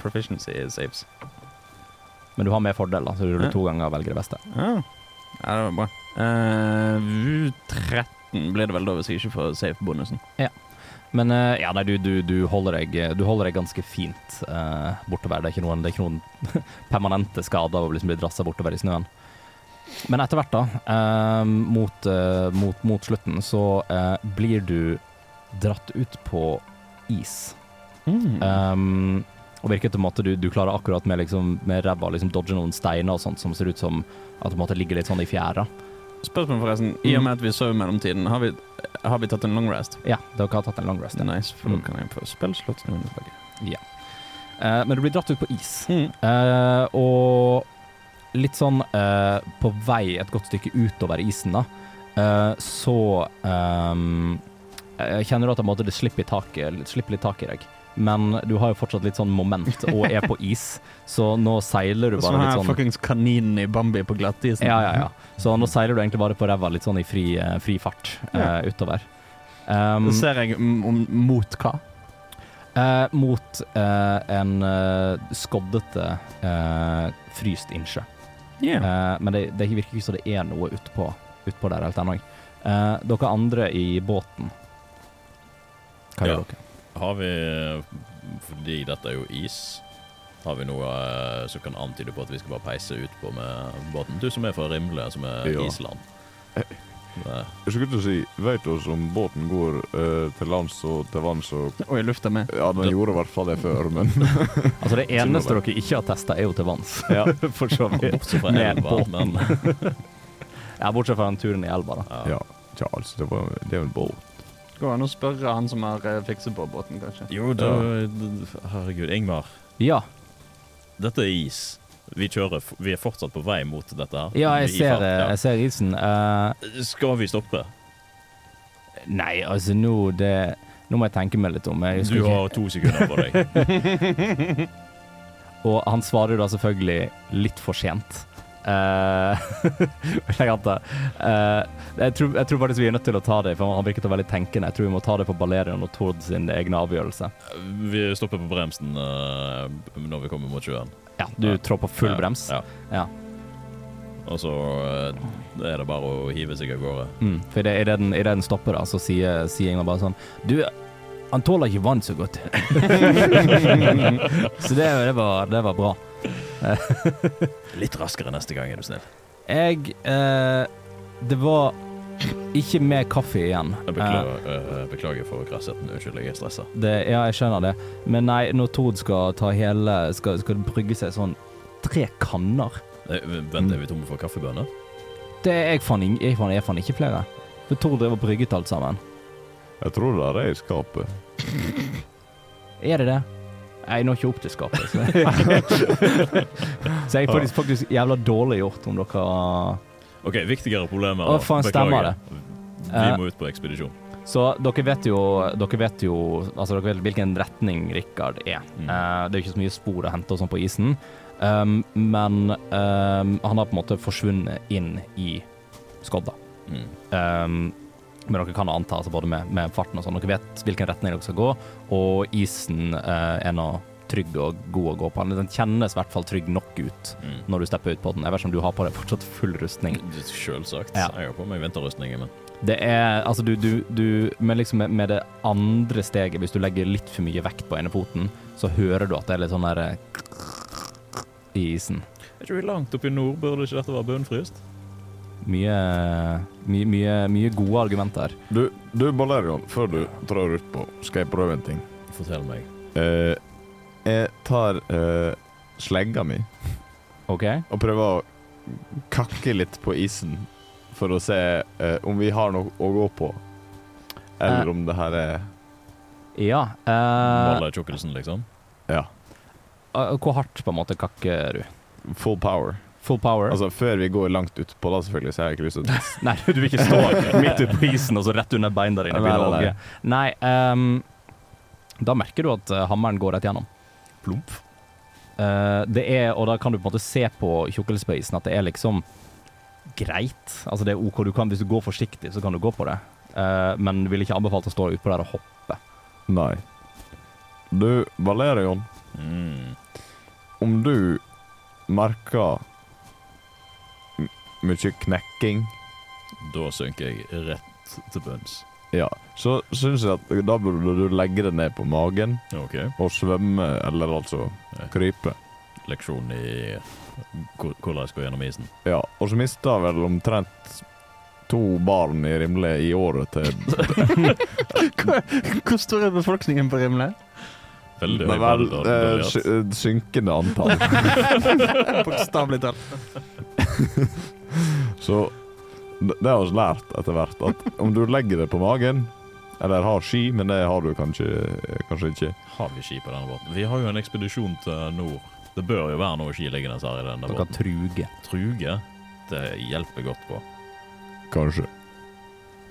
Proficiency saves. Men du har med fordel, da, så du ruller to ganger og velger det beste. Ja, ja det var bra. Uh, 13 blir det vel da hvis jeg ikke får safe-bonusen. Men uh, ja, nei, du, du, du, holder deg, du holder deg ganske fint uh, bortover. Det er ikke noen, det er ikke noen permanente skader av å liksom bli drassa bortover i snøen. Men etter hvert, da, eh, mot, eh, mot, mot slutten, så eh, blir du dratt ut på is. Um, og virker en måte du, du klarer akkurat med, liksom, med ræva liksom dodge noen steiner og sånt som ser ut som at en ligger litt sånn i fjæra. Spørsmål forresten. I og med at vi sov i mellomtiden, har vi, har vi tatt en long rest? Ja, dere har tatt en long rest. Ja. Nice, for Mm. da kan jeg få spillslott noen tilbake. Eh, men du blir dratt ut på is. Mm. uh, og litt sånn uh, på vei et godt stykke utover isen, da, så um, kjenner du at det slipper, i taket, slipper litt tak i deg. Men du har jo fortsatt litt sånn moment og er på is, så nå seiler du bare sånn litt sånn fuckings kaninen i Bambi på glattisen. Ja, ja, ja. Så nå seiler du egentlig bare på ræva litt sånn i fri, eh, fri fart Ja. uh, utover. Um, så ser jeg m- mot hva? Uh, mot uh, en eh, skoddete, eh, fryst innsjø. Yeah. Eh, men det, det virker ikke som det er noe utpå ut på der helt ennå. Eh, dere andre i båten, hva Ja. gjør dere? Har vi, fordi dette er jo is, har vi noe eh, som kan antyde på at vi skal bare peise ut på med båten? Du som er fra Rimle, som er Ja. Island. Eh. Nei. Jeg skulle til å si, vet du om båten går uh, til lands og til vanns og Og i lufta med. Ja, den gjorde i hvert fall det før, men Altså Det eneste dere ikke har testa, er jo til vanns. Ja. For så vidt. Bortsett fra Med elva, båten. men Ja, bortsett fra den turen i elva, da. ja. ja. Altså, det, var, det er jo en båt. Går an å spørre han som har eh, fikset på båten, kanskje. Jo, da Herregud, Ingmar. Ja, Dette er is. Vi kjører f- Vi er fortsatt på vei mot dette her. ja jeg, I ser, fart, eh, ja. jeg ser isen. Eh, Skal vi stoppe? nei, altså nå det Nå må jeg tenke meg litt om. Jeg husker Du ikke. har to sekunder på deg. Og han svarer da selvfølgelig litt for sent. Eh, jeg antar. Eh, jeg, tror, jeg tror faktisk vi er nødt til å ta det, for han virket veldig tenkende. Jeg tror vi må ta det for Balerian og Tord sin egen avgjørelse. Vi stopper på bremsen eh, når vi kommer mot sjøen. Ja, du trår på full brems. Ja. Ja. Og så er det bare å hive seg av gårde. Mm, for i det, den, i det den stopper, da, så sier, sier Ingvar bare sånn Du, han tåler ikke vann så godt. så det, det, var, det var bra. Litt raskere neste gang, er du snill. Jeg eh, Det var ikke mer kaffe igjen. Jeg beklager, eh, beklager for krassheten. Unnskyld, jeg er stressa. Ja, jeg skjønner det. Men nei, når Tord skal ta hele Skal, skal brygge seg sånn tre kanner Eh, Vent, er vi tomme for kaffebønner? Det er jeg fant, ing- jeg faen, jeg faen ikke flere. For Tord drev og brygget alt sammen. Jeg tror det er det i skapet. Er det det? Jeg når ikke opp til skapet. Så, så jeg er faktisk, faktisk jævla dårlig gjort om dere OK, viktigere problemer. Å, faen, stemmer Vi Eh, må ut på ekspedisjon. Så dere vet jo Dere vet jo Altså dere vet hvilken retning Rikard er. Mm. Uh, det er jo ikke så mye spor å hente og sånn på isen, um, men um, han har på en måte forsvunnet inn i skodda. Mm. Um, men dere kan anta, altså både med, med farten og sånn, dere vet hvilken retning dere skal gå, og isen eh, er nå trygg og god å gå på. Den kjennes i hvert fall trygg nok ut Mm. når du stepper ut på den. Jeg vet ikke om du har på deg fortsatt full rustning. Selvsagt. Ja. Jeg har på meg vinterrustningen min. Det er altså du, du, du med, liksom med, med det andre steget, hvis du legger litt for mye vekt på ene foten, så hører du at det er litt sånn der eh, i isen. Er ikke vi langt oppe i nord? Burde ikke dette være bunnfryst? Mye, mye, mye, mye gode argumenter. Du, du Balerion, før du trår utpå, skal jeg prøve en ting. Fortell meg. Eh, jeg tar eh, slegga mi OK? og prøver å kakke litt på isen for å se eh, om vi har noe å gå på. Eller Eh. om det her er Ja. eh, Balletjukkelsen, liksom? Ja, eh, hvor hardt på en måte kakker du? full power. Full power? Altså før vi går langt utpå, da selvfølgelig, så har jeg ikke lyst til å Nei, du vil ikke stå midt ute på isen og så rett under beina dine Nei, nei, nei. Nei, um, da merker du at eh, hammeren går rett gjennom. plump. Uh, det er, og da kan du på en måte se på tjukkelse at det er liksom greit. Altså det er OK. Du kan, hvis du går forsiktig, så kan du gå på det. Uh, men vil ikke anbefalt å stå utpå der og hoppe. Nei. Du, Valerion, Mm. om du merker mye knekking, Da synker jeg rett til bunns. ja, så syns jeg at da burde du legge deg ned på magen OK. og svømme, eller altså Ja. krype. Leksjon i hvor- hvordan jeg skal gjennom isen. Ja, og så mista vel omtrent to barn i Rimle i året til Hvor stor er befolkningen på Rimle? Veldig Men høy vel, ball- eh, sy- eh, synkende antall. Bokstavelig talt. Så det har vi lært etter hvert, at om du legger det på magen, eller har ski, men det har du kanskje, kanskje ikke Har vi ski på denne båten? Vi har jo en ekspedisjon til nord. Det bør jo være noe ski liggende her i denne Dere båten. truger. Truge, det hjelper godt på. Kanskje.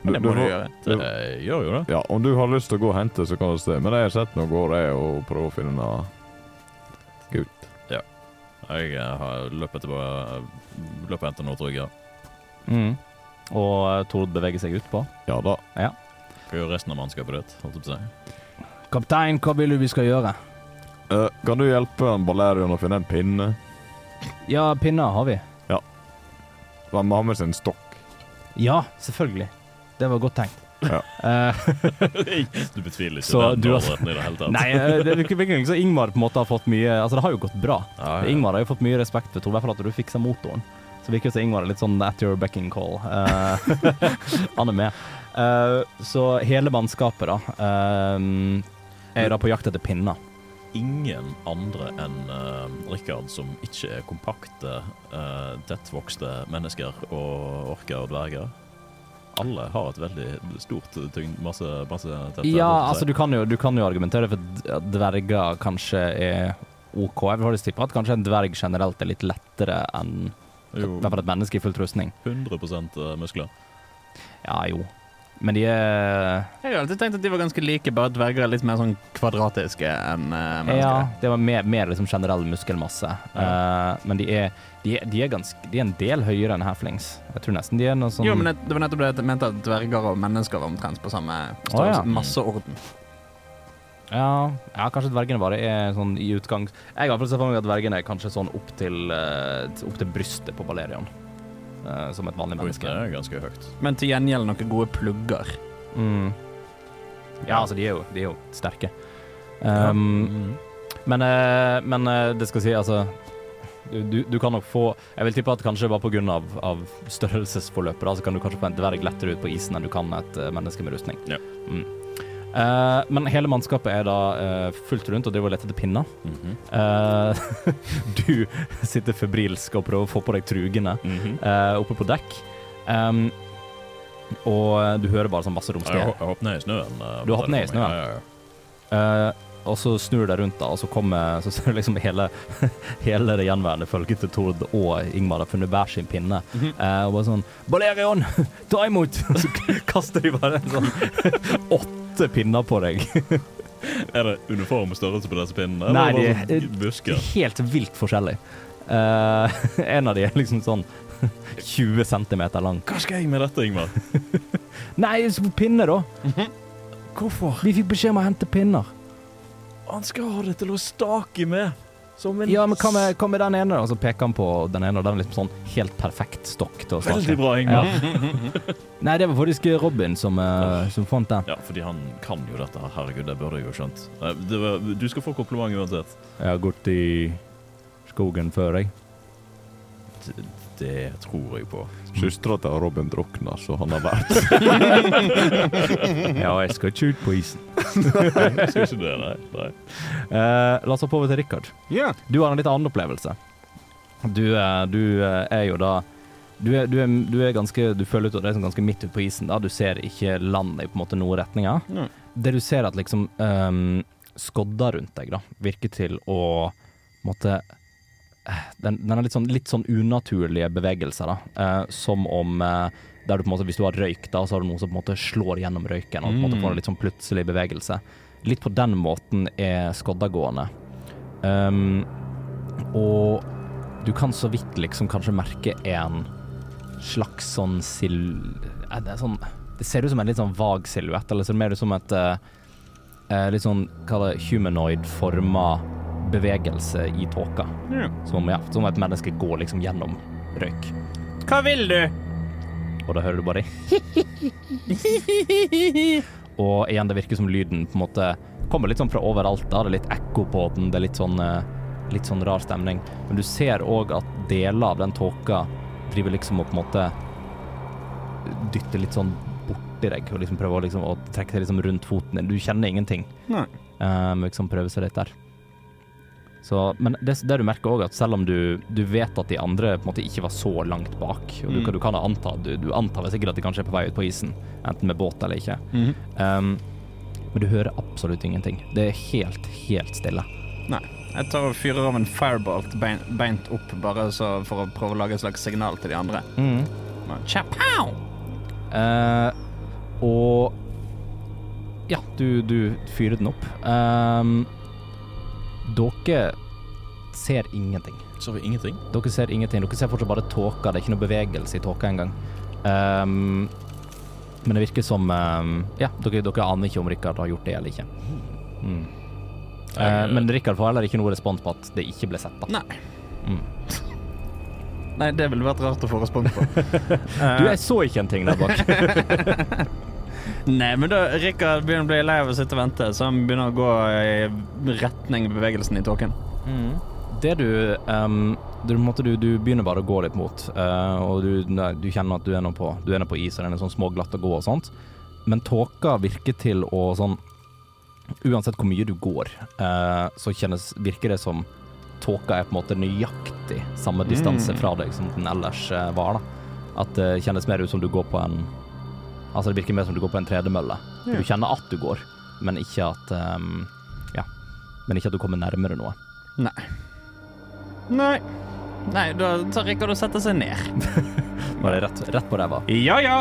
Du, det må du får- gjøre. Det gjør jo det. Ja, om du har lyst til å gå og hente, så kan du det. Men jeg har sett noen går, jeg, og prøver å finne noe Jeg eh, har løpet tilbake, løpet og hentet noe trygge. Mm. Og eh, Tord beveger seg utpå. Ja da. Hva gjør resten av mannskapet ditt? Holdt jeg på å si. Kaptein, hva vil du vi skal gjøre? Uh, kan du hjelpe Balerion å finne en pinne? Ja, pinner har vi. Han har ha med seg en stokk. Ja, selvfølgelig. Det var godt tenkt. Ja. Eh, Du betviler ikke Så den du har- i det hele tatt? nei, eh, det virker virkelig så Ingmar på en måte har fått mye Altså, det har jo gått bra. Ja, ja. Ingmar har jo fått mye respekt for Tor, i hvert fall at du fiksa motoren. Så virker det som Ingmar er litt sånn at your backing call. Eh, han er med. Eh, så hele mannskapet, da, eh, er da på jakt etter pinner. ingen andre enn uh, Rikard som ikke er kompakte, uh, tettvokste mennesker og orker og dverger. Alle har et veldig stort tyngd, masse, masse tette, Ja, altså du kan jo, du kan jo argumentere for at dverger kanskje er OK. Jeg vil faktisk tippe at kanskje en dverg generelt er litt lettere enn jo, et menneske i full rustning. 100 muskler. Ja, jo. Men de er Jeg har alltid tenkt at de var ganske like, bare at dverger er litt mer sånn kvadratiske enn uh, mennesker. Ja, det var mer, mer liksom generell muskelmasse. Eh, men de er, de, er, de, er ganske, de er en del høyere enn halflings. Jeg tror nesten de er noe sånn Jo, men det, det var nettopp det jeg mente at dverger og mennesker var omtrent på samme størrelse. Oh, ja. Masseorden. ja, ja, kanskje dvergene bare er sånn i utgang Jeg har i hvert fall sett for meg at dvergene er kanskje sånn opp til, uh, opp til brystet på Balerion. Eh, som et vanlig menneske. Det er ganske høyt. Men til gjengjeld noen gode plugger. Mm. Ja, altså, de er jo, de er jo sterke. Um, ja. Men, uh, men uh, det skal si, altså du, du, kan nok få Jeg vil tippe at kanskje bare pga. Av, av størrelsesforløpet da, så kan du kanskje få en dverg lettere ut på isen enn du kan et menneske med rustning. Ja. Mm. Eh, men hele mannskapet er da uh, fullt rundt og driver og leter etter pinner. Mm -hmm. uh, du sitter febrilsk og prøver å få på deg trugene Mhm. eh, oppe på dekk. Um, Og du hører bare sånn masse Jeg jeg har hoppet ned i snøen. Du har hoppet ned i snøen? Ja, ja, ja. Og så snur du deg rundt, da, og så kommer Så ser du liksom hele, hele det gjenværende følget til Tord og Ingmar har funnet hver sin pinne. Mhm. Eh, og bare sånn Balerion, ta imot! Og så kaster de bare en sånn åtte pinner på deg. Er det uniform størrelse på disse pinnene? Nei, de er- sånn busker. Helt vilt forskjellige. Uh, en av de er liksom sånn 20 cm lang. Hva skal jeg med dette, Ingmar? Nei, så pinne, da. Hvorfor? Vi fikk beskjed om å hente pinner. Han skal ha det til å stake med. Som en Ja, men hva med, hva med den ene? da? Og så peker han på den ene, og den er liksom sånn helt perfekt stokk til å stake. Veldig bra, Ingmar. Nei, det var faktisk Robin som, uh, som fant den. Ja, fordi han kan jo dette her. Herregud, det burde jeg jo skjønt. Det var, du skal få kompliment uansett. Jeg har gått i skogen før, jeg. Det, det tror jeg på. Søstera til Robin drukna, så han har vært Ja, jeg skal ikke ut på isen. Jeg skal ikke det, nei. nei. Uh, la oss hoppe over til Rikard. Ja. Du har en litt annen opplevelse. Du, uh, du uh, er jo da du er, du, er, du er ganske Du føler ut at det er sånn ganske midt ute på isen. da Du ser ikke landet i på en måte noen retninger. Mm. Det du ser at liksom um, skodda rundt deg da virker til å eh, den, den litt sånn, litt sånn unaturlige bevegelser, da. Eh, som om eh, der du på en måte, Hvis du har røyk, da, så har du noe som på en måte slår gjennom røyken og på en måte Mm. får en litt sånn plutselig bevegelse. Litt på den måten er skodda gående. Um, og du kan så vidt liksom kanskje merke en slags sånn sil... eh, Det, sånn, det ser ut som en litt sånn vag silhuett, eller ser mer ut som et eh, litt sånn hva det humanoid-forma bevegelse i tåka. Mm. Som, ja, som et menneske går liksom gjennom røyk. Hva vil du? Og da hører du bare Og igjen, det virker som lyden på en måte kommer litt sånn fra overalt. Da. Det er litt ekko på den, det er litt sånn, eh, litt sånn rar stemning. Men du ser òg at deler av den tåka driver liksom og på en måte dytter litt sånn borti deg, og liksom prøver å, liksom, å trekke seg liksom rundt foten din. Du kjenner ingenting. Nei. Um, liksom prøve seg litt der. Så, men det, det du merker òg, at selv om du, du vet at de andre på en måte ikke var så langt bak, og du, Mm. kan- du kan anta du, du antar vel sikkert at de kanskje er på vei ut på isen, enten med båt eller ikke. Mm. Um, men du hører absolutt ingenting. Det er helt, helt stille. Nei. Jeg tar og fyrer av en firebolt bein, beint opp, bare så for å prøve å lage et slags signal til de andre. Mm. Chapow! Uh, og ja, du, du fyrer den opp. Um, dere ser ingenting. Så vi ingenting. Dere ser ingenting. Dere ser fortsatt bare tåka. Det er ikke noe bevegelse i tåka engang. Um, men det virker som um, Ja, dere, dere aner ikke om Rikard har gjort det eller ikke. Mm. Uh, men Rikard får heller ikke noe respons på at det ikke ble sett. da. Nei. Mm. Nei, det ville vært rart å få respons på. Du, jeg så ikke en ting der bak. Nei, men da Rikard begynner å bli lei av å sitte og vente, så han begynner å gå i retning bevegelsen i tåken. Det du um, du, du, du begynner bare å gå litt mot, uh, og du, nei, du kjenner at du er nå på, du er nå på is, og den er sånn småglatt å gå og sånt. Men tåka virker til å sånn Uansett hvor mye du går, uh, så kjennes, virker det som tåka er på en måte nøyaktig samme distanse Mm. fra deg som den ellers eh, var. da. At det kjennes mer ut som du går på en Altså det virker mer som du går på en tredemølle. Ja. Du kjenner at du går, men ikke at um, Ja. Men ikke at du kommer nærmere noe. Nei. Nei. Nei, da tar Rikard og setter seg ned. Bare rett, rett på ræva. Ja ja.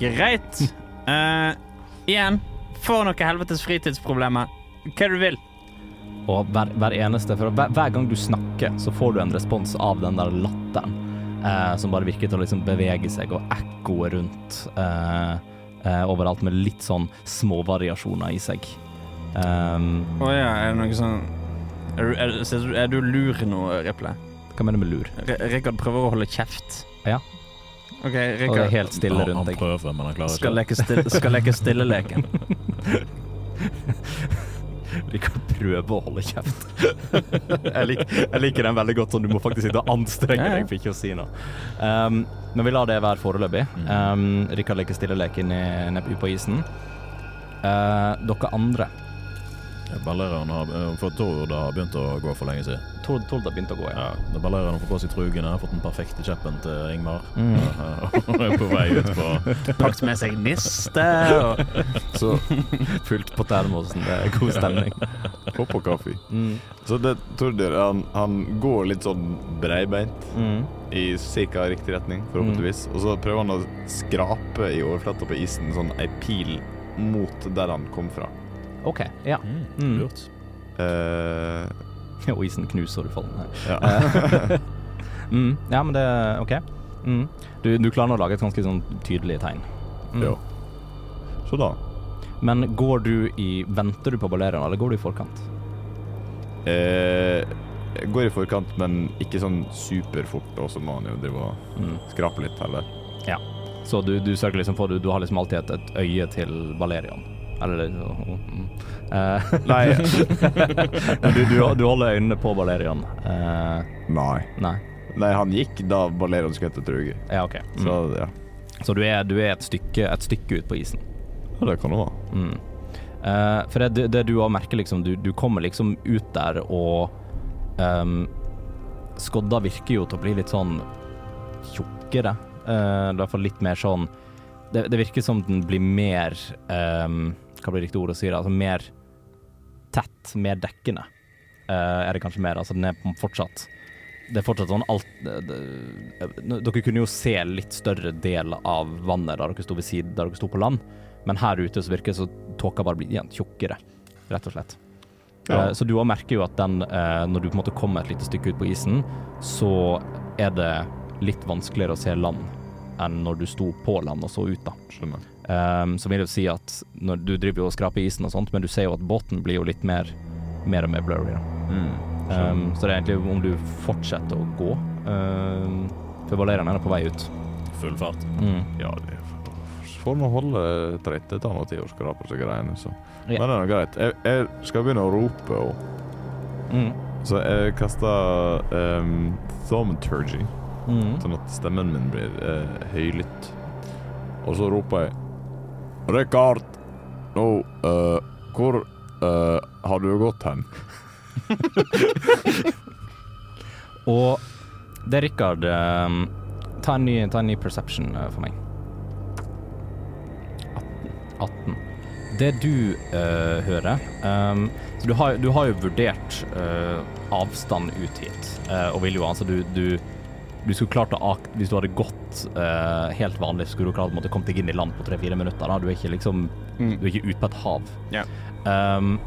Greit. Uh, igjen, får noe helvetes fritidsproblemer. Hva du vil. Og hver, hver eneste hver, hver gang du snakker, så får du en respons av den der latteren. Eh, som bare virker til å liksom bevege seg og ekkoe rundt eh, eh, overalt med litt sånn småvariasjoner i seg. Um, oh, ja, er det noe sånn Er du, er, du- er du lur nå, Riple? hva mener du med lur? Rikard prøver å holde kjeft. Ja. OK, Og det er Rikard helt stille han, prøver, men han klarer skal ikke. leke, stille, skal leke stilleleken. Rikard prøve å holde kjeft. jeg, lik, jeg liker den veldig godt, sånn du må faktisk sitte og anstrenge deg for ikke å si noe. Um, men vi lar det være foreløpig. Um, Rikard leker stilleleken ned, nede på isen. Uh, dere andre Ballereren har eh, For Tord har begynt å gå for lenge siden. Tord, Tord har begynt å gå, ja. Ja, Ballereren har fått på seg trugene, har fått den perfekte kjeppen til Ingmar. Mm. Ja, Og er på vei ut på Pakket med seg niste og Så Fullt på termosen, det er god stemning. hopp og kaffe. Mm. Så det, Tordir han, han går litt sånn breibeint Mm. i ca. riktig retning, forhåpentligvis. Og så prøver han å skrape i overflata på isen sånn ei pil mot der han kom fra. OK, ja. mm, Mm. Lurt. Uh, Og isen knuser, du faller ned. ja. Mm. Ja, men det er OK. Mm. Du, du klarer å lage et ganske sånn tydelig tegn. Mm. Ja. Så da Men går du i Venter du på ballereren, eller går du i forkant? eh, jeg Går i forkant, men ikke sånn superfort, og så må han jo drive og Mm. skrape litt heller. Så du, du liksom Du, du har liksom alltid et, et øye til Valerian. Eller uh, Eh, Nei. du, du, du holder øynene på Valerian. Uh, Nei. nei. Nei, han gikk da Balerion skulle hete Truge. Ja, OK. Mm. Så Så, du, er, du er et stykke, et stykke ut på isen. ja, det kan det være. Mm. Uh, for det, det, det du òg merker, liksom du, du kommer liksom ut der, og um, skodda virker jo til å bli litt sånn tjukkere. Uh, I hvert fall litt mer sånn det, det virker som den blir mer ehm, Hva blir riktig ord å si? det, Altså mer tett, mer dekkende. uh, er det kanskje mer. Altså den er fortsatt Det er fortsatt sånn alt det, det, Dere kunne jo se litt større del av vannet da dere sto ved siden, da dere sto på land. Men her ute så virker det så tåka bare blir igjen tjukkere, rett og slett. Ja. Uh, Så du òg merker jo at den, uh, når du på en måte kommer et lite stykke ut på isen, så er det litt vanskeligere å se land enn når du sto på land og så ut, da. Skjønner. Um, så vil jeg jo si at når du driver jo og skraper isen og sånt, men du ser jo at båten blir jo litt mer, mer og mer blurry. Da. Mm. Um, så det er egentlig om du fortsetter å gå. Um, for Valerian er på vei ut. Full fart. Mm. Ja, det får nå holde trett. Det tar noe tid å skrape seg greiene. Så. Yeah. Men det er nå greit. Jeg, jeg skal begynne å rope òg. Mm. Så jeg kaster um, thaumaturgy, Mm. sånn at stemmen min blir uh, høylytt. Og så roper jeg Rikard, nå uh, Hvor uh, har du gått hen? Og det er Rikard um, ta, en ny, ta en ny perception uh, for meg. 18. 18. Det du hører um, du har, du har jo vurdert avstand ut hit, og vil jo altså du, du du skulle klart å ak Hvis du hadde gått uh, helt vanlig, skulle du klart å måtte komme deg inn i land på tre-fire minutter. Da. Du er ikke liksom Mm. Du er ikke ute på et hav. Yeah. Um,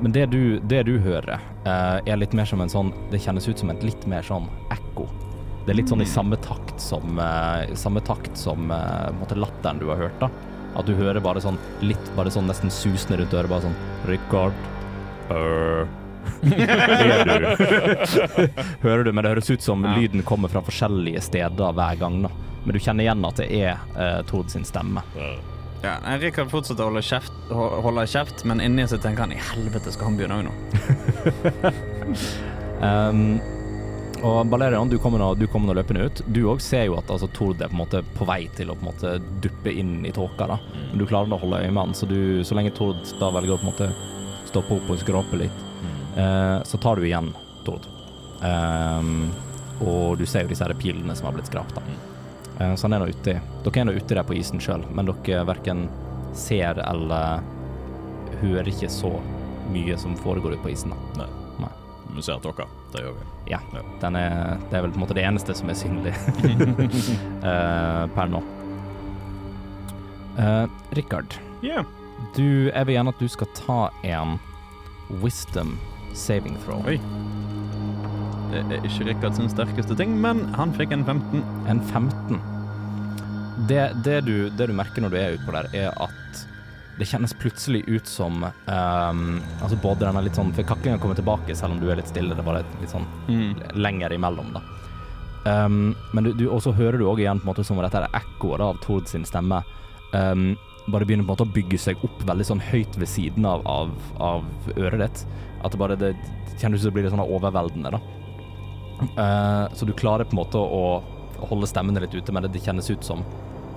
men det du, det du hører, uh, er litt mer som en sånn Det kjennes ut som et litt mer sånn ekko. Det er litt sånn i samme takt som uh, Samme takt som uh, latteren du har hørt, da. At du hører bare sånn litt Bare sånn nesten susende rundt øret, bare sånn Richard Er du Hører du, men det høres ut som Ja. lyden kommer fra forskjellige steder hver gang, da. Men du kjenner igjen at det er uh, Tord sin stemme. Ja, Rikard fortsetter å holde kjeft, holde kjeft, men inni seg tenker han i helvete skal han begynne òg nå. Um, og Balerion, du kommer nå, du kommer nå løpende ut. Du òg ser jo at altså, Tord er på en måte på vei til å på en måte duppe inn i tåka. da. Men du klarer å holde øye med han, så, du, så lenge Tord da velger å på en måte stoppe opp og skrape litt, eh, så tar du igjen Tord. Um, og du ser jo disse her pilene som har blitt skrapt. da. Uh, så han er nå uti. Dere er nå ute der på isen sjøl, men dere verken ser eller hører ikke så mye som foregår ute på isen. da. Vi ser tåka. Det gjør vi. Ja, den er, det er vel på en måte det eneste som er synlig uh, per nå. Uh, Rikard, yeah. du, jeg vil gjerne at du skal ta en wisdom saving throw. Oi. Det er ikke Rikard sin sterkeste ting, men han fikk en 15. En 15. Det, det, du, det du merker når du er utpå der, er at det kjennes plutselig ut som um, Altså både den er litt sånn For kaklinga kommer tilbake selv om du er litt stille. Det er bare litt sånn lenger imellom, da. Um, men du, du, også hører du òg igjen på en måte som dette er ekkoet av Tord sin stemme. Um, bare begynner på en måte å bygge seg opp veldig sånn høyt ved siden av, av, av øret ditt. At det bare det kjennes ut som det blir litt sånn overveldende, da. Uh, så du klarer på en måte å holde stemmene litt ute, men det, det kjennes ut som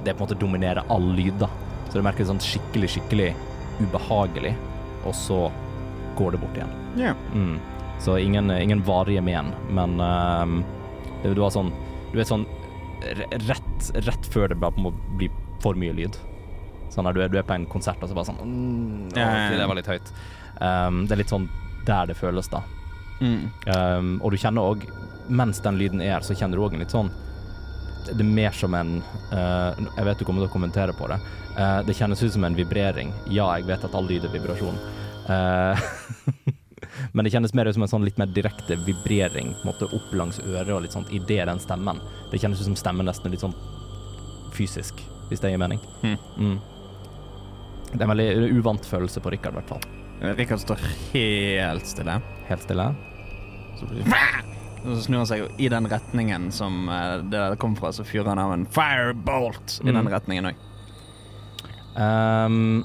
det på en måte dominerer all lyd, da. Så du merker det sånn skikkelig, skikkelig ubehagelig, og så går det bort igjen. Yeah. Mm. Så ingen, ingen varige men, men uh, det, du har sånn Du vet sånn rett, rett før det må bli for mye lyd. Sånn du er, du er på en konsert og så bare sånn mm. «Åh, Det var litt høyt. Um, det er litt sånn der det føles, da. Mm. Um, og du kjenner òg, mens den lyden er, så kjenner du òg en litt sånn Det er mer som en uh, Jeg vet du kommer til å kommentere på det. Uh, det kjennes ut som en vibrering. Ja, jeg vet at all lyd er vibrasjon. Uh, men det kjennes mer ut som en sånn litt mer direkte vibrering måte opp langs øret og litt sånn idet den stemmen. Det kjennes ut som stemmen nesten er litt sånn fysisk, hvis det gir mening. Mm. Mm. Det er en veldig uvant følelse på Rikard, i hvert fall. Rikard står helt stille. Helt stille. Så, så snur han seg i den retningen som eh, det der kom fra, så fyrer han av en firebolt i Mm. den retningen òg. Um,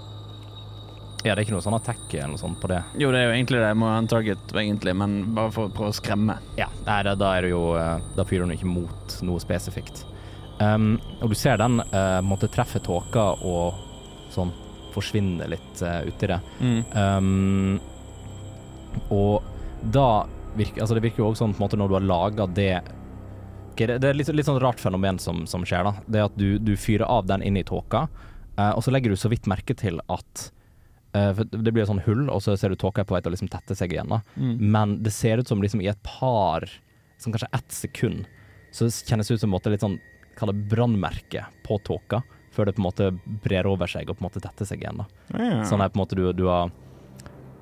ja, det er ikke noe sånn attack eller noe sånt på det. Jo, det er jo egentlig det. Må ha en target, egentlig, men bare for å prøve å skremme. Ja, nei, da, da er det jo eh, Da fyrer hun ikke mot noe spesifikt. Um, og du ser den uh, måtte treffe tåka og sånn forsvinne litt uh, uti det. Ehm, og da virker Altså, det virker jo også sånn på en måte når du har laga det okay, det, det er litt, litt sånn rart fenomen som, som skjer, da. Det at du, du fyrer av den inn i tåka, uh, og så legger du så vidt merke til at eh, Det blir et sånn hull, og så ser du tåka er på vei til å liksom tette seg igjen. Mm. Men det ser ut som liksom i et par Sånn kanskje ett sekund, så kjennes det ut som en måte litt sånn Kall det brannmerke på tåka, før det på en måte brer over seg og på en måte tetter seg igjen. da. Ja. Sånn er på en måte du, du har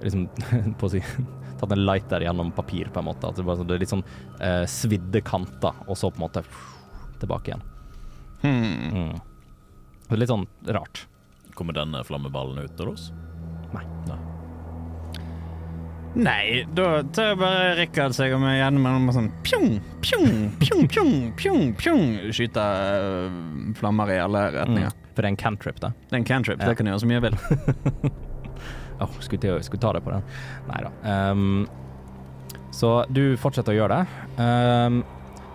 liksom på å si tatt en lighter gjennom papir, på en måte. At det, bare, sånn- det er litt sånn eh, svidde kanter, og så på en måte tilbake igjen. Hmm. Mm. Det er litt sånn rart. Kommer denne flammeballen ut av oss? Nei, da tar bare Rikard seg om igjen med noe sånn pjong, pjong, pjong, pjong, pjong, pjong. Skyter øh, flammer i alle retninger. Mm. For det er en cantrip, da. Det er en cantrip. Ja. Det kan gjøre så mye jeg vil. Åh, skulle, til, skulle ta det på den. Nei da. Um, så du fortsetter å gjøre det. Um,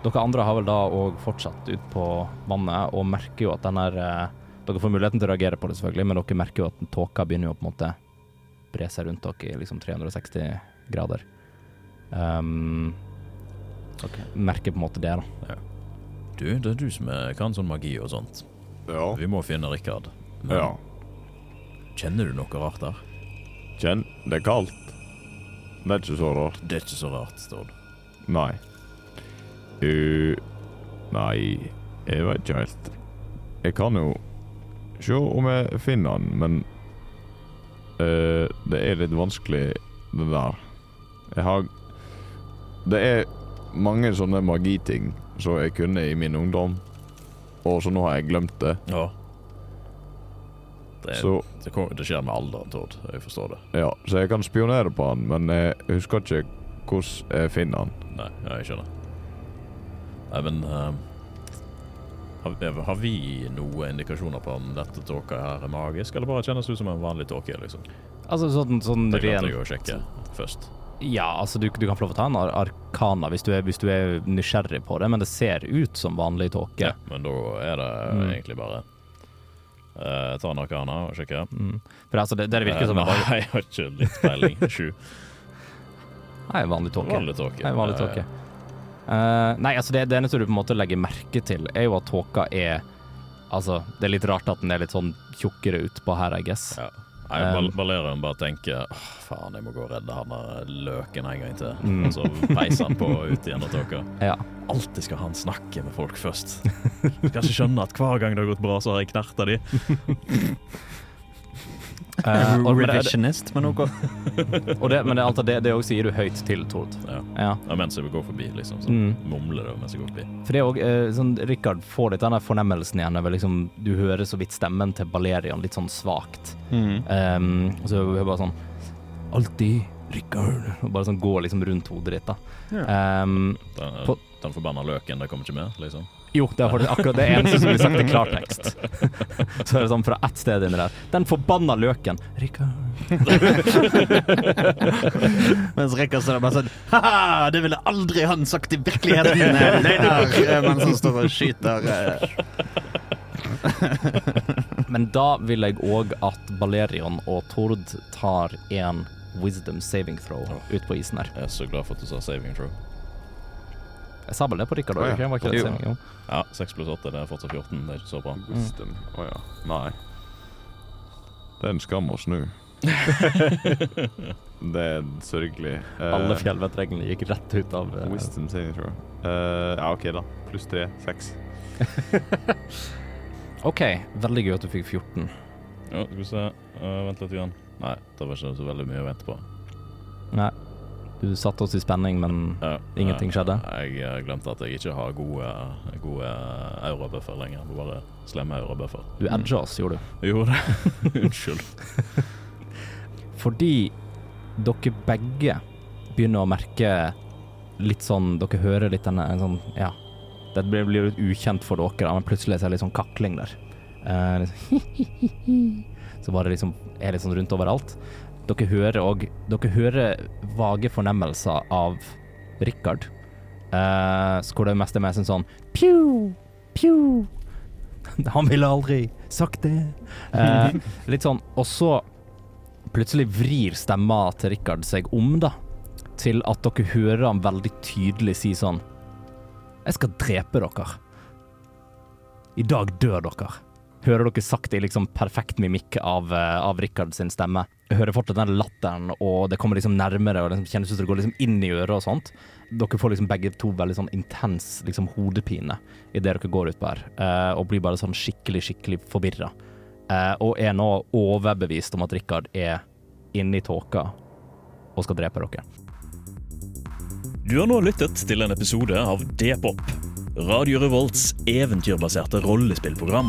dere andre har vel da òg fortsatt ut på vannet og merker jo at den er uh, Dere får muligheten til å reagere på det, selvfølgelig, men dere merker jo at tåka begynner jo på en måte bre seg rundt dere i liksom 360 grader. Um, okay. merker på en måte det, da. Du, det er du som er, kan sånn magi og sånt. Ja. Vi må finne Rikard. Ja. kjenner du noe rart der? Kjenn, det er kaldt. Det er ikke så rart. Det er ikke så rart, Stord. Nei. Uh, nei, jeg vet ikke helt. Jeg kan jo se om jeg finner han, men eh, det er litt vanskelig, det der. Jeg har Det er mange sånne magiting som jeg kunne i min ungdom, og så nå har jeg glemt det. Ja. Det, Så det, kommer, det skjer med alderen, Tord. Jeg forstår det. ja, så jeg kan spionere på han, men jeg husker ikke hvordan jeg finner han. Nei, ja, jeg skjønner. Nei, men ehm, har, har vi noen indikasjoner på om dette tåka her er magisk, eller bare kjennes ut som en vanlig tåke? liksom? Altså sånn, sånn Det ren jo sjekke først. Ja, altså du, du kan få lov å ta en ar arkana hvis du, er, hvis du er nysgjerrig på det, men det ser ut som vanlig tåke. Ja, men da er det Mm. egentlig bare uh, Ta en arkana og sjekke. Mm. For altså, det, det virker som Eh, en vanlig, Nei, jeg har ikke litt peiling. Sju. nei, vanlig tåke. Vanlig tåke. Nei, vanlig tåke. Eh, nei, altså det, det eneste du på en måte legger merke til, er jo at tåka er Altså, det er litt rart at den er litt sånn tjukkere utpå her, I guess. Ja. Nei, Um, Balerion bare tenker Åh, faen, jeg må gå og redde han der løken en gang til. Mm. Og så peiser han på ut igjen av tåka. Ja. Alltid skal han snakke med folk først. Skal ikke skjønne at hver gang det har gått bra, så har jeg knerta de. Eh, og, men Revisionist, men OK. og det, men det, altså, det, det også gir du høyt til Tord. Ja. Ja. Ja, mens jeg går forbi, liksom. Så Mm. mumler det mens jeg går forbi. For det er òg uh, sånn Rikard får litt denne fornemmelsen igjen over liksom Du hører så vidt stemmen til Balerion litt sånn svakt. Mm. Um, og så hører du bare sånn Alltid Rikard. Og bare sånn går liksom rundt hodet ditt, da. Um, Den, På- den forbanna løken, det kommer ikke med, liksom. Jo, det er faktisk akkurat det eneste som blir sagt i klartekst. så er det sånn fra ett sted inni der. Den forbanna løken. Rikard. Mens Rikard står der bare sånn Ha-ha, det ville aldri han sagt i virkeligheten! Leinar! Eh, Mens han står og skyter. eh. Men da vil jeg òg at Balerion og Tord tar en wisdom saving throw ut på isen her. Jeg er så glad for at du sa saving throw. Jeg sa vel det på Rikard da? Ikke? Var ikke det Jo. saving? Ja, 6 pluss 8 det er fortsatt 14. Det er ikke så bra. Wisdom. Å ja. Nei. Det er en skam å snu. det er sørgelig. Uh, Alle fjellvettreglene gikk rett ut av uh, Wisdom saving throw. Uh, ja, OK, da. Pluss tre. Seks. OK, veldig gøy at du fikk 14. Ja, skal vi se. Uh, vent litt. Igjen. Nei, det var ikke så veldig mye å vente på. Nei. Du satte oss i spenning, men Ja, Ingenting skjedde? Jeg glemte at jeg ikke har gode, gode eurobuffer lenger. Bare slemme eurobuffer. du edga oss, gjorde du. Jeg gjorde det. Unnskyld. Fordi dere begge begynner å merke litt sånn Dere hører litt denne sånn Ja. Det blir, blir litt ukjent for dere, men plutselig er det litt sånn kakling der. Liksom, så bare liksom er litt sånn rundt overalt. Dere hører òg Dere hører vage fornemmelser av Richard. Uh, så hvor det mest er mer sånn sånn Pju, pju. Han ville aldri sagt det. Uh, litt sånn Og så plutselig vrir stemma til Richard seg om, da. Til at dere hører han veldig tydelig si sånn Jeg skal drepe dere. I dag dør dere. Hører dere sagt i liksom perfekt mimikk av, eh, av Richard sin stemme. Hører fortsatt den latteren, og det kommer liksom nærmere, og det liksom kjennes ut som det går liksom inn i øret og sånt. Dere får liksom begge to veldig sånn intens liksom hodepine idet dere går utpå her, uh, og blir bare sånn skikkelig, skikkelig forvirra. Uh, og er nå overbevist om at Richard er inne i tåka og skal drepe dere. Du har nå lyttet til en episode av D-pop, Radio Revolts eventyrbaserte rollespillprogram.